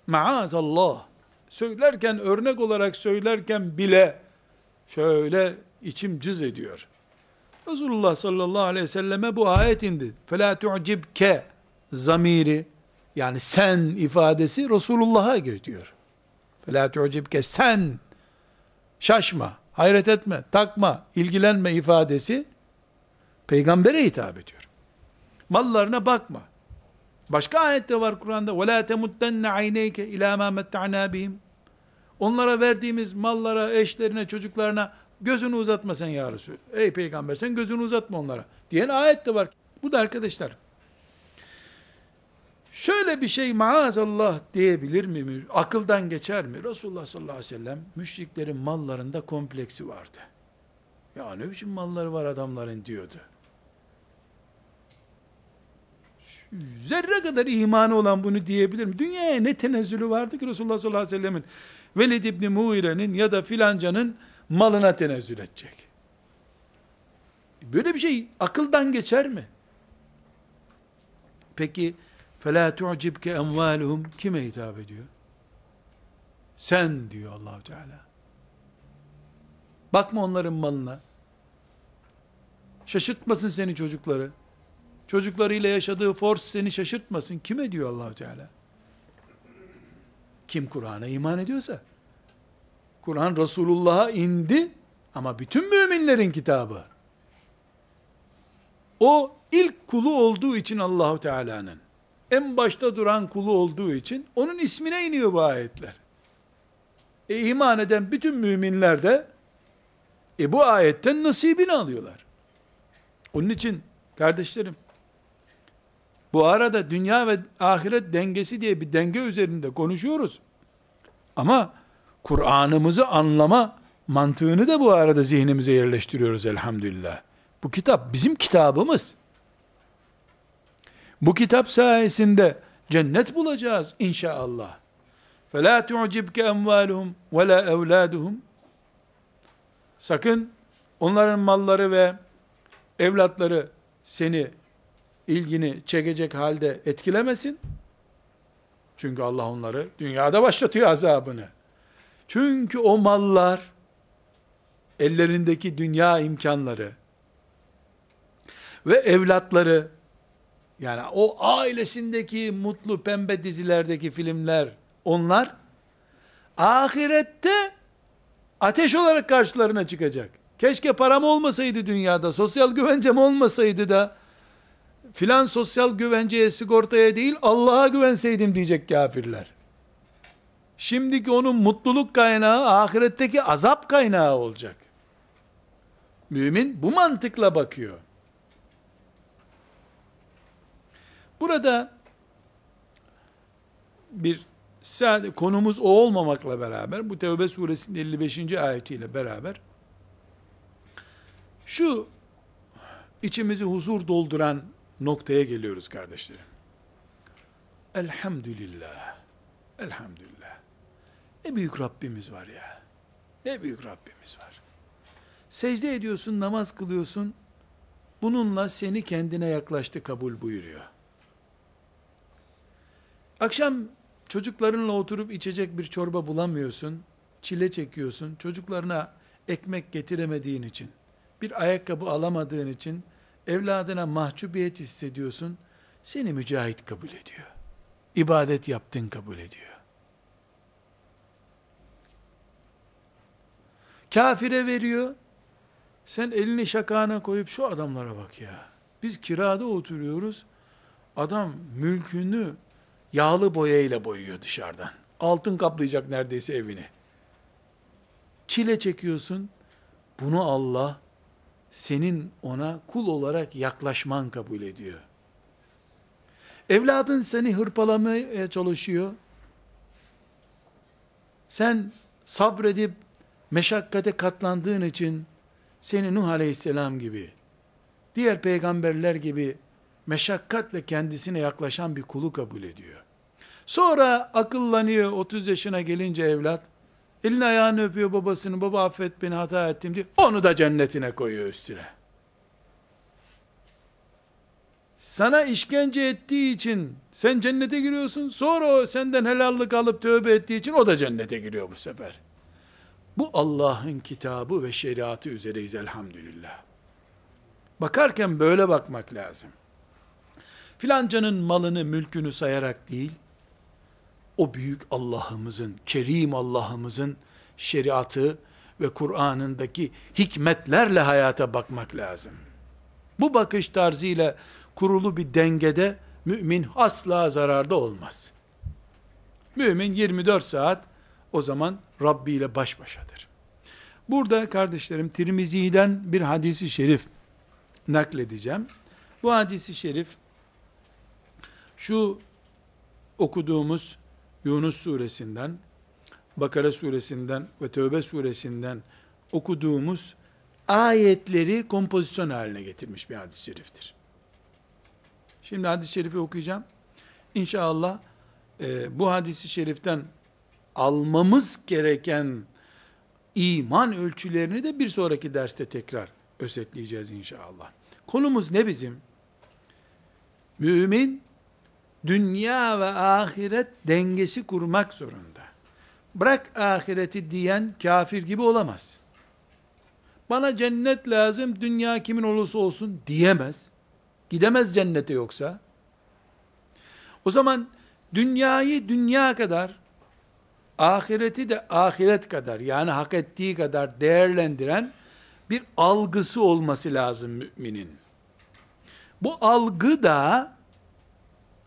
maazallah söylerken örnek olarak söylerken bile şöyle içim cız ediyor. Resulullah sallallahu aleyhi ve selleme bu ayet indi. فَلَا تُعْجِبْكَ zamiri yani sen ifadesi Resulullah'a gidiyor. فَلَا تُعْجِبْكَ sen şaşma, hayret etme, takma, ilgilenme ifadesi peygambere hitap ediyor. Mallarına bakma. Başka ayette var Kur'an'da وَلَا تَمُدَّنَّ عَيْنَيْكَ اِلَى مَا مَتَّعْنَا بِهِمْ Onlara verdiğimiz mallara, eşlerine, çocuklarına gözünü uzatma sen ya Resul. Ey peygamber sen gözünü uzatma onlara. Diyen ayet de var. Bu da arkadaşlar. Şöyle bir şey maazallah diyebilir mi? Akıldan geçer mi? Resulullah sallallahu aleyhi ve sellem müşriklerin mallarında kompleksi vardı. Ya ne biçim malları var adamların diyordu. Zerre kadar imanı olan bunu diyebilir mi? Dünyaya ne tenezzülü vardı ki Resulullah sallallahu aleyhi ve sellemin Velid İbni Muire'nin ya da filancanın malına tenezzül edecek. Böyle bir şey akıldan geçer mi? Peki فَلَا تُعْجِبْكَ اَمْوَالُهُمْ kime hitap ediyor? Sen diyor Allahu Teala. Bakma onların malına. Şaşırtmasın seni çocukları. Çocuklarıyla yaşadığı force seni şaşırtmasın. Kime diyor Allahu Teala? Kim Kur'an'a iman ediyorsa. Kur'an Resulullah'a indi ama bütün müminlerin kitabı. O ilk kulu olduğu için Allahu Teala'nın en başta duran kulu olduğu için onun ismine iniyor bu ayetler. E iman eden bütün müminler de e bu ayetten nasibini alıyorlar. Onun için kardeşlerim bu arada dünya ve ahiret dengesi diye bir denge üzerinde konuşuyoruz. Ama Kur'an'ımızı anlama mantığını da bu arada zihnimize yerleştiriyoruz elhamdülillah. Bu kitap bizim kitabımız. Bu kitap sayesinde cennet bulacağız inşallah. فَلَا تُعْجِبْكَ اَمْوَالُهُمْ وَلَا اَوْلَادُهُمْ Sakın onların malları ve evlatları seni ilgini çekecek halde etkilemesin. Çünkü Allah onları dünyada başlatıyor azabını. Çünkü o mallar ellerindeki dünya imkanları ve evlatları yani o ailesindeki mutlu pembe dizilerdeki filmler onlar ahirette ateş olarak karşılarına çıkacak. Keşke param olmasaydı dünyada, sosyal güvencem olmasaydı da filan sosyal güvenceye, sigortaya değil Allah'a güvenseydim diyecek kafirler. Şimdiki onun mutluluk kaynağı ahiretteki azap kaynağı olacak. Mümin bu mantıkla bakıyor. Burada bir sadece konumuz o olmamakla beraber bu Tevbe suresinin 55. ayetiyle beraber şu içimizi huzur dolduran noktaya geliyoruz kardeşlerim. Elhamdülillah. Elhamdülillah. Ne büyük Rabbimiz var ya. Ne büyük Rabbimiz var. Secde ediyorsun, namaz kılıyorsun. Bununla seni kendine yaklaştı kabul buyuruyor. Akşam çocuklarınla oturup içecek bir çorba bulamıyorsun. Çile çekiyorsun. Çocuklarına ekmek getiremediğin için, bir ayakkabı alamadığın için evladına mahcubiyet hissediyorsun. Seni mücahit kabul ediyor. İbadet yaptın kabul ediyor. Kafire veriyor. Sen elini şakağına koyup şu adamlara bak ya. Biz kirada oturuyoruz. Adam mülkünü yağlı boyayla boyuyor dışarıdan. Altın kaplayacak neredeyse evini. Çile çekiyorsun. Bunu Allah senin ona kul olarak yaklaşman kabul ediyor. Evladın seni hırpalamaya çalışıyor. Sen sabredip meşakkate katlandığın için seni Nuh Aleyhisselam gibi, diğer peygamberler gibi meşakkatle kendisine yaklaşan bir kulu kabul ediyor. Sonra akıllanıyor 30 yaşına gelince evlat, elini ayağını öpüyor babasını, baba affet beni hata ettim diye, onu da cennetine koyuyor üstüne. Sana işkence ettiği için sen cennete giriyorsun, sonra o senden helallik alıp tövbe ettiği için o da cennete giriyor bu sefer. Bu Allah'ın kitabı ve şeriatı üzereyiz elhamdülillah. Bakarken böyle bakmak lazım. Filancanın malını, mülkünü sayarak değil, o büyük Allah'ımızın, kerim Allah'ımızın şeriatı ve Kur'an'ındaki hikmetlerle hayata bakmak lazım. Bu bakış tarzıyla kurulu bir dengede mümin asla zararda olmaz. Mümin 24 saat o zaman Rabbi ile baş başadır. Burada kardeşlerim Tirmizi'den bir hadisi şerif nakledeceğim. Bu hadisi şerif şu okuduğumuz Yunus suresinden, Bakara suresinden ve Tövbe suresinden okuduğumuz ayetleri kompozisyon haline getirmiş bir hadis-i şeriftir. Şimdi hadis-i şerifi okuyacağım. İnşallah e, bu hadisi şeriften almamız gereken iman ölçülerini de bir sonraki derste tekrar özetleyeceğiz inşallah. Konumuz ne bizim? Mümin dünya ve ahiret dengesi kurmak zorunda. Bırak ahireti diyen kafir gibi olamaz. Bana cennet lazım, dünya kimin olursa olsun diyemez. Gidemez cennete yoksa. O zaman dünyayı dünya kadar, ahireti de ahiret kadar, yani hak ettiği kadar değerlendiren bir algısı olması lazım müminin. Bu algı da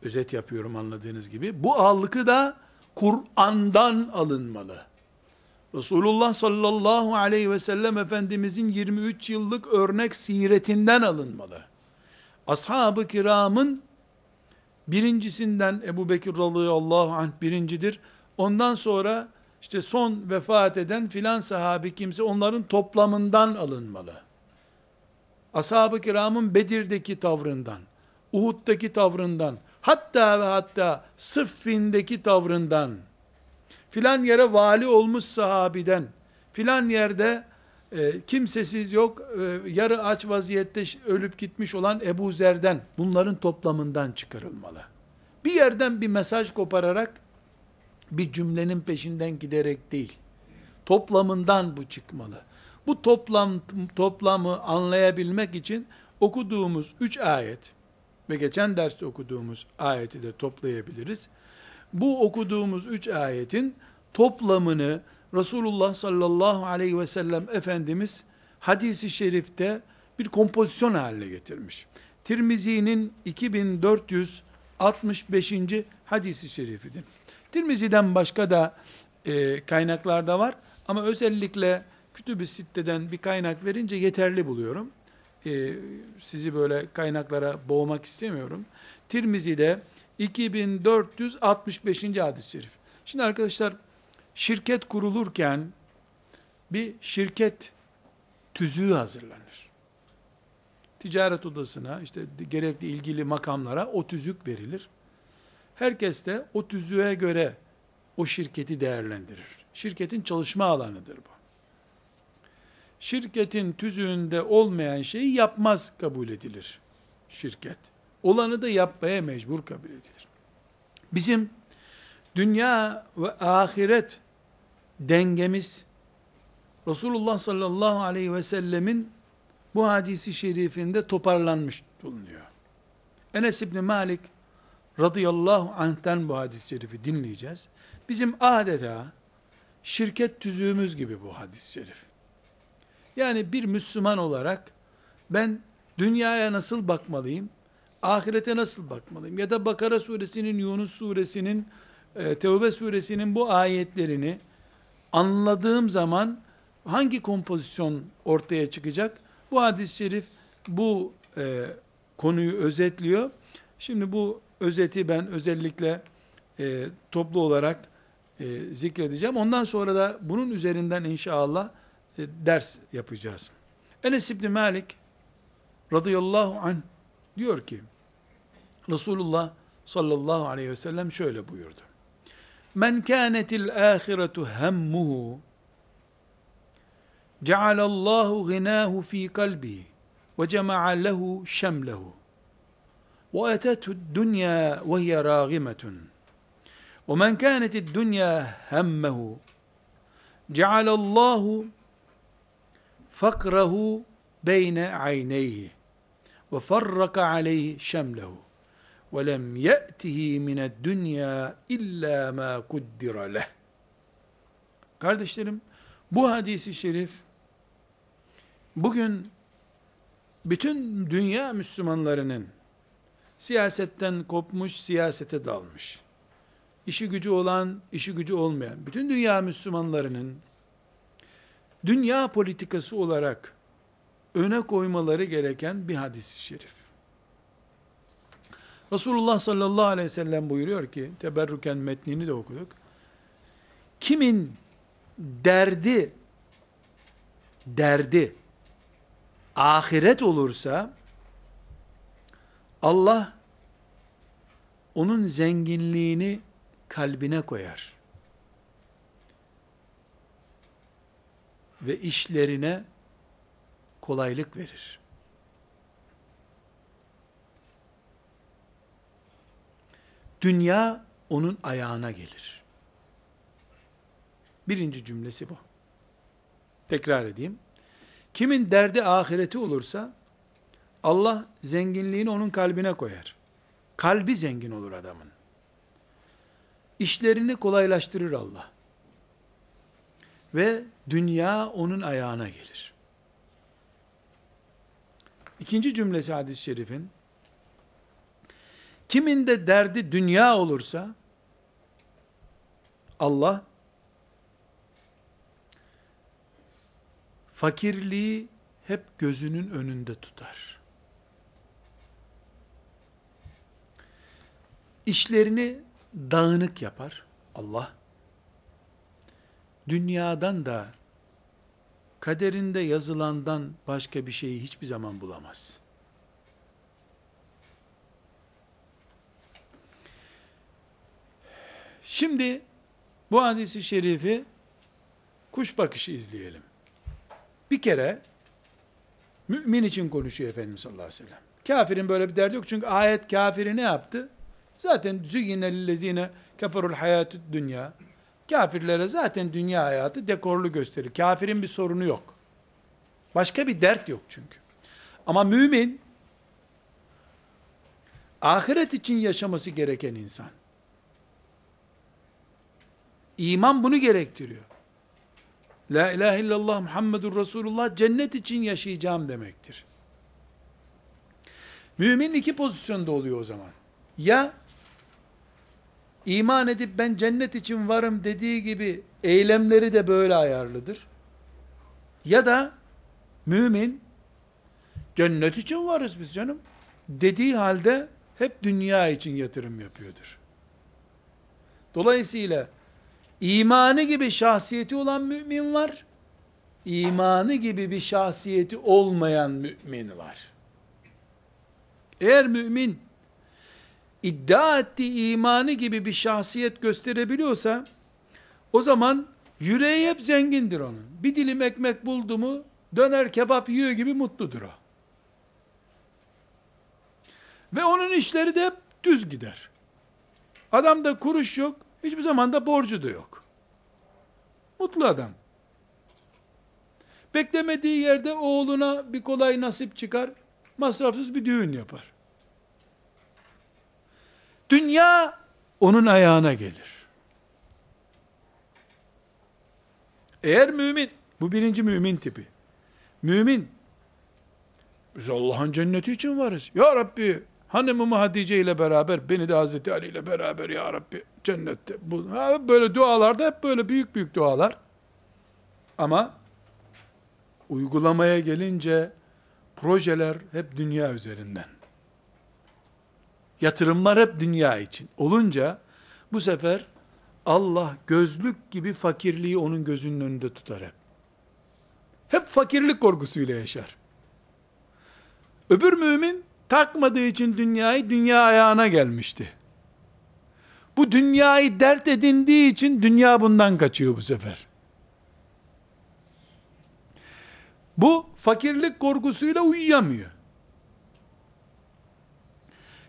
özet yapıyorum anladığınız gibi. Bu algı da Kur'an'dan alınmalı. Resulullah sallallahu aleyhi ve sellem Efendimizin 23 yıllık örnek siretinden alınmalı. Ashab-ı kiramın birincisinden Ebu Bekir radıyallahu anh birincidir. Ondan sonra işte son vefat eden filan sahabi kimse onların toplamından alınmalı. Ashab-ı kiramın Bedir'deki tavrından, Uhud'daki tavrından, hatta ve hatta Sıffin'deki tavrından, filan yere vali olmuş sahabiden, filan yerde e, kimsesiz yok, e, yarı aç vaziyette ölüp gitmiş olan Ebu Zer'den, bunların toplamından çıkarılmalı. Bir yerden bir mesaj kopararak, bir cümlenin peşinden giderek değil, toplamından bu çıkmalı. Bu toplam toplamı anlayabilmek için okuduğumuz üç ayet, ve geçen derste okuduğumuz ayeti de toplayabiliriz. Bu okuduğumuz üç ayetin toplamını Resulullah sallallahu aleyhi ve sellem Efendimiz hadisi şerifte bir kompozisyon haline getirmiş. Tirmizi'nin 2465. hadisi şerifidir. Tirmizi'den başka da e, kaynaklarda var ama özellikle Kütüb-i Sitte'den bir kaynak verince yeterli buluyorum e, sizi böyle kaynaklara boğmak istemiyorum. Tirmizi'de 2465. hadis-i şerif. Şimdi arkadaşlar şirket kurulurken bir şirket tüzüğü hazırlanır. Ticaret odasına işte gerekli ilgili makamlara o tüzük verilir. Herkes de o tüzüğe göre o şirketi değerlendirir. Şirketin çalışma alanıdır bu şirketin tüzüğünde olmayan şeyi yapmaz kabul edilir şirket. Olanı da yapmaya mecbur kabul edilir. Bizim dünya ve ahiret dengemiz Resulullah sallallahu aleyhi ve sellemin bu hadisi şerifinde toparlanmış bulunuyor. Enes İbni Malik radıyallahu anh'ten bu hadis-i şerifi dinleyeceğiz. Bizim adeta şirket tüzüğümüz gibi bu hadis-i şerif. Yani bir Müslüman olarak ben dünyaya nasıl bakmalıyım? Ahirete nasıl bakmalıyım? Ya da Bakara suresinin, Yunus suresinin, e, Tevbe suresinin bu ayetlerini anladığım zaman hangi kompozisyon ortaya çıkacak? Bu hadis-i şerif bu e, konuyu özetliyor. Şimdi bu özeti ben özellikle e, toplu olarak e, zikredeceğim. Ondan sonra da bunun üzerinden inşallah e, ders yapacağız. Enes İbni Malik radıyallahu anh diyor ki Resulullah sallallahu aleyhi ve sellem şöyle buyurdu. Men kânetil âhiretu hemmuhu cealallahu gınâhu fî kalbihi ve cema'a lehu şemlehu ve etethu dünya ve hiye râgimetun ve men kânetil dünya hemmehu cealallahu fakrahu beyne ayneyhi ve farraka aleyhi şemlehu ve lem ye'tihi mined dünya illa ma kuddira leh. Kardeşlerim bu hadisi şerif bugün bütün dünya Müslümanlarının siyasetten kopmuş, siyasete dalmış. İşi gücü olan, işi gücü olmayan, bütün dünya Müslümanlarının dünya politikası olarak öne koymaları gereken bir hadis-i şerif. Resulullah sallallahu aleyhi ve sellem buyuruyor ki, teberrüken metnini de okuduk. Kimin derdi, derdi, ahiret olursa, Allah, onun zenginliğini kalbine koyar. Ve işlerine kolaylık verir. Dünya onun ayağına gelir. Birinci cümlesi bu. Tekrar edeyim. Kimin derdi ahireti olursa Allah zenginliğini onun kalbine koyar. Kalbi zengin olur adamın. İşlerini kolaylaştırır Allah. Ve dünya onun ayağına gelir. İkinci cümlesi hadis-i şerifin Kimin de derdi dünya olursa Allah fakirliği hep gözünün önünde tutar. İşlerini dağınık yapar Allah. Dünyadan da kaderinde yazılandan başka bir şeyi hiçbir zaman bulamaz. Şimdi bu hadisi şerifi kuş bakışı izleyelim. Bir kere mümin için konuşuyor Efendimiz sallallahu aleyhi ve sellem. Kafirin böyle bir derdi yok. Çünkü ayet kafiri ne yaptı? Zaten züyyine lillezine keferul hayatü dünya. Kafirlere zaten dünya hayatı dekorlu gösterir. Kafirin bir sorunu yok. Başka bir dert yok çünkü. Ama mümin ahiret için yaşaması gereken insan. İman bunu gerektiriyor. La ilahe illallah Muhammedur Resulullah cennet için yaşayacağım demektir. Mümin iki pozisyonda oluyor o zaman. Ya iman edip ben cennet için varım dediği gibi eylemleri de böyle ayarlıdır. Ya da mümin cennet için varız biz canım dediği halde hep dünya için yatırım yapıyordur. Dolayısıyla İmanı gibi şahsiyeti olan mümin var. İmanı gibi bir şahsiyeti olmayan mümin var. Eğer mümin iddia ettiği imanı gibi bir şahsiyet gösterebiliyorsa o zaman yüreği hep zengindir onun. Bir dilim ekmek buldu mu döner kebap yiyor gibi mutludur o. Ve onun işleri de hep düz gider. Adamda kuruş yok, Hiçbir zaman da borcu da yok. Mutlu adam. Beklemediği yerde oğluna bir kolay nasip çıkar, masrafsız bir düğün yapar. Dünya onun ayağına gelir. Eğer mümin, bu birinci mümin tipi. Mümin, biz Allah'ın cenneti için varız. Ya Rabbi, hanımımı Hatice ile beraber, beni de Hazreti Ali ile beraber ya Rabbi cennette. Bu, böyle dualarda hep böyle büyük büyük dualar. Ama uygulamaya gelince Projeler hep dünya üzerinden. Yatırımlar hep dünya için. Olunca bu sefer Allah gözlük gibi fakirliği onun gözünün önünde tutar hep. Hep fakirlik korkusuyla yaşar. Öbür mümin takmadığı için dünyayı dünya ayağına gelmişti. Bu dünyayı dert edindiği için dünya bundan kaçıyor bu sefer. Bu fakirlik korkusuyla uyuyamıyor.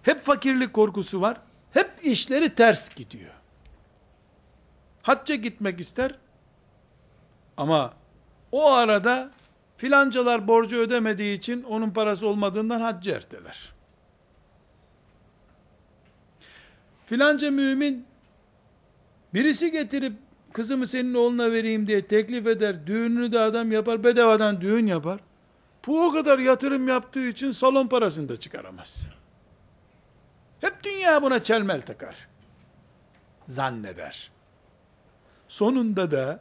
Hep fakirlik korkusu var. Hep işleri ters gidiyor. Hacca gitmek ister. Ama o arada filancalar borcu ödemediği için onun parası olmadığından haccı erteler. Filanca mümin birisi getirip kızımı senin oğluna vereyim diye teklif eder. Düğününü de adam yapar. Bedavadan düğün yapar. Bu o kadar yatırım yaptığı için salon parasını da çıkaramaz. Hep dünya buna çelmel takar. Zanneder. Sonunda da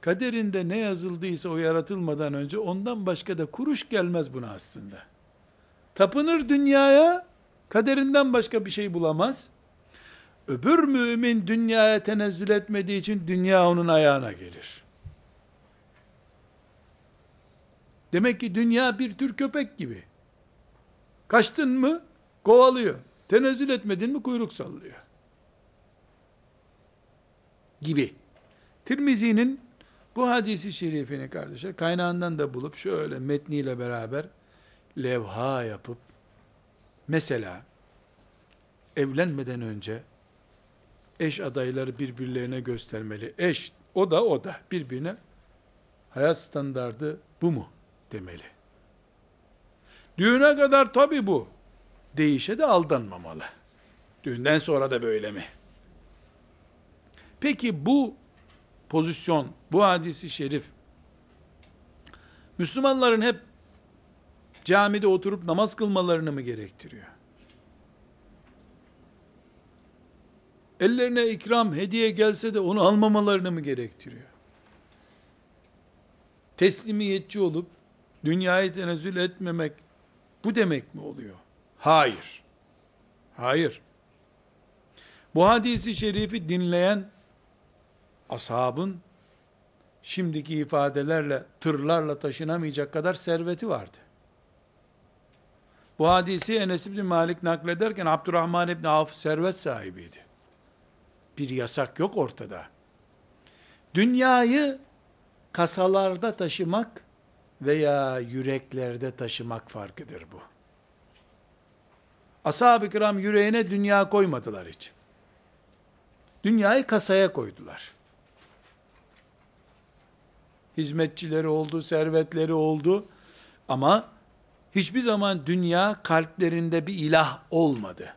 kaderinde ne yazıldıysa o yaratılmadan önce ondan başka da kuruş gelmez buna aslında. Tapınır dünyaya, kaderinden başka bir şey bulamaz. Öbür mümin dünyaya tenezzül etmediği için dünya onun ayağına gelir. Demek ki dünya bir tür köpek gibi. Kaçtın mı kovalıyor. Tenezzül etmedin mi kuyruk sallıyor. Gibi. Tirmizi'nin bu hadisi şerifini kardeşler kaynağından da bulup şöyle metniyle beraber levha yapıp mesela evlenmeden önce eş adayları birbirlerine göstermeli. Eş, o da o da birbirine hayat standardı bu mu demeli. Düğüne kadar tabi bu. Değişe de aldanmamalı. Düğünden sonra da böyle mi? Peki bu pozisyon, bu hadisi şerif, Müslümanların hep camide oturup namaz kılmalarını mı gerektiriyor? ellerine ikram, hediye gelse de onu almamalarını mı gerektiriyor? Teslimiyetçi olup dünyayı tenezzül etmemek bu demek mi oluyor? Hayır. Hayır. Bu hadisi şerifi dinleyen ashabın şimdiki ifadelerle tırlarla taşınamayacak kadar serveti vardı. Bu hadisi Enes İbni Malik naklederken Abdurrahman İbni Avf servet sahibiydi bir yasak yok ortada. Dünyayı kasalarda taşımak veya yüreklerde taşımak farkıdır bu. Ashab-ı kiram yüreğine dünya koymadılar hiç. Dünyayı kasaya koydular. Hizmetçileri oldu, servetleri oldu ama hiçbir zaman dünya kalplerinde bir ilah olmadı.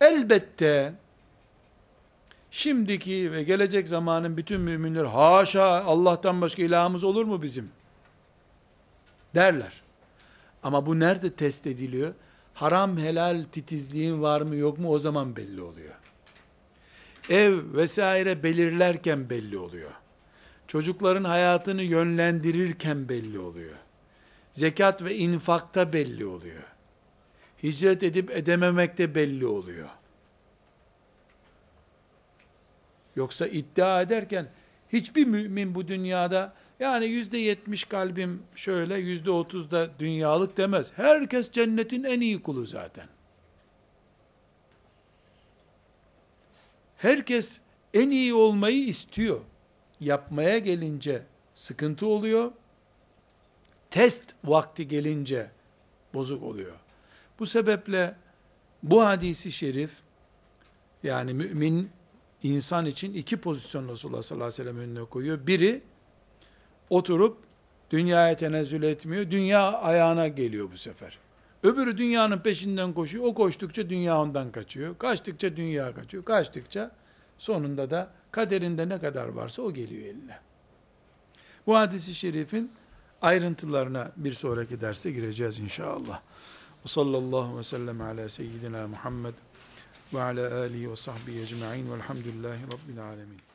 Elbette şimdiki ve gelecek zamanın bütün müminler haşa Allah'tan başka ilahımız olur mu bizim? Derler. Ama bu nerede test ediliyor? Haram helal titizliğin var mı yok mu o zaman belli oluyor. Ev vesaire belirlerken belli oluyor. Çocukların hayatını yönlendirirken belli oluyor. Zekat ve infakta belli oluyor. Hicret edip edememekte belli oluyor. Yoksa iddia ederken hiçbir mümin bu dünyada yani yüzde yetmiş kalbim şöyle yüzde otuz da dünyalık demez. Herkes cennetin en iyi kulu zaten. Herkes en iyi olmayı istiyor. Yapmaya gelince sıkıntı oluyor. Test vakti gelince bozuk oluyor. Bu sebeple bu hadisi şerif yani mümin insan için iki pozisyon Resulullah sallallahu aleyhi ve sellem önüne koyuyor. Biri oturup dünyaya tenezzül etmiyor. Dünya ayağına geliyor bu sefer. Öbürü dünyanın peşinden koşuyor. O koştukça dünya ondan kaçıyor. Kaçtıkça dünya kaçıyor. Kaçtıkça sonunda da kaderinde ne kadar varsa o geliyor eline. Bu hadisi şerifin ayrıntılarına bir sonraki derste gireceğiz inşallah. Ve sallallahu ve sellem ala seyyidina Muhammed ve ala alihi ve sahbihi ecma'in velhamdülillahi rabbil alemin.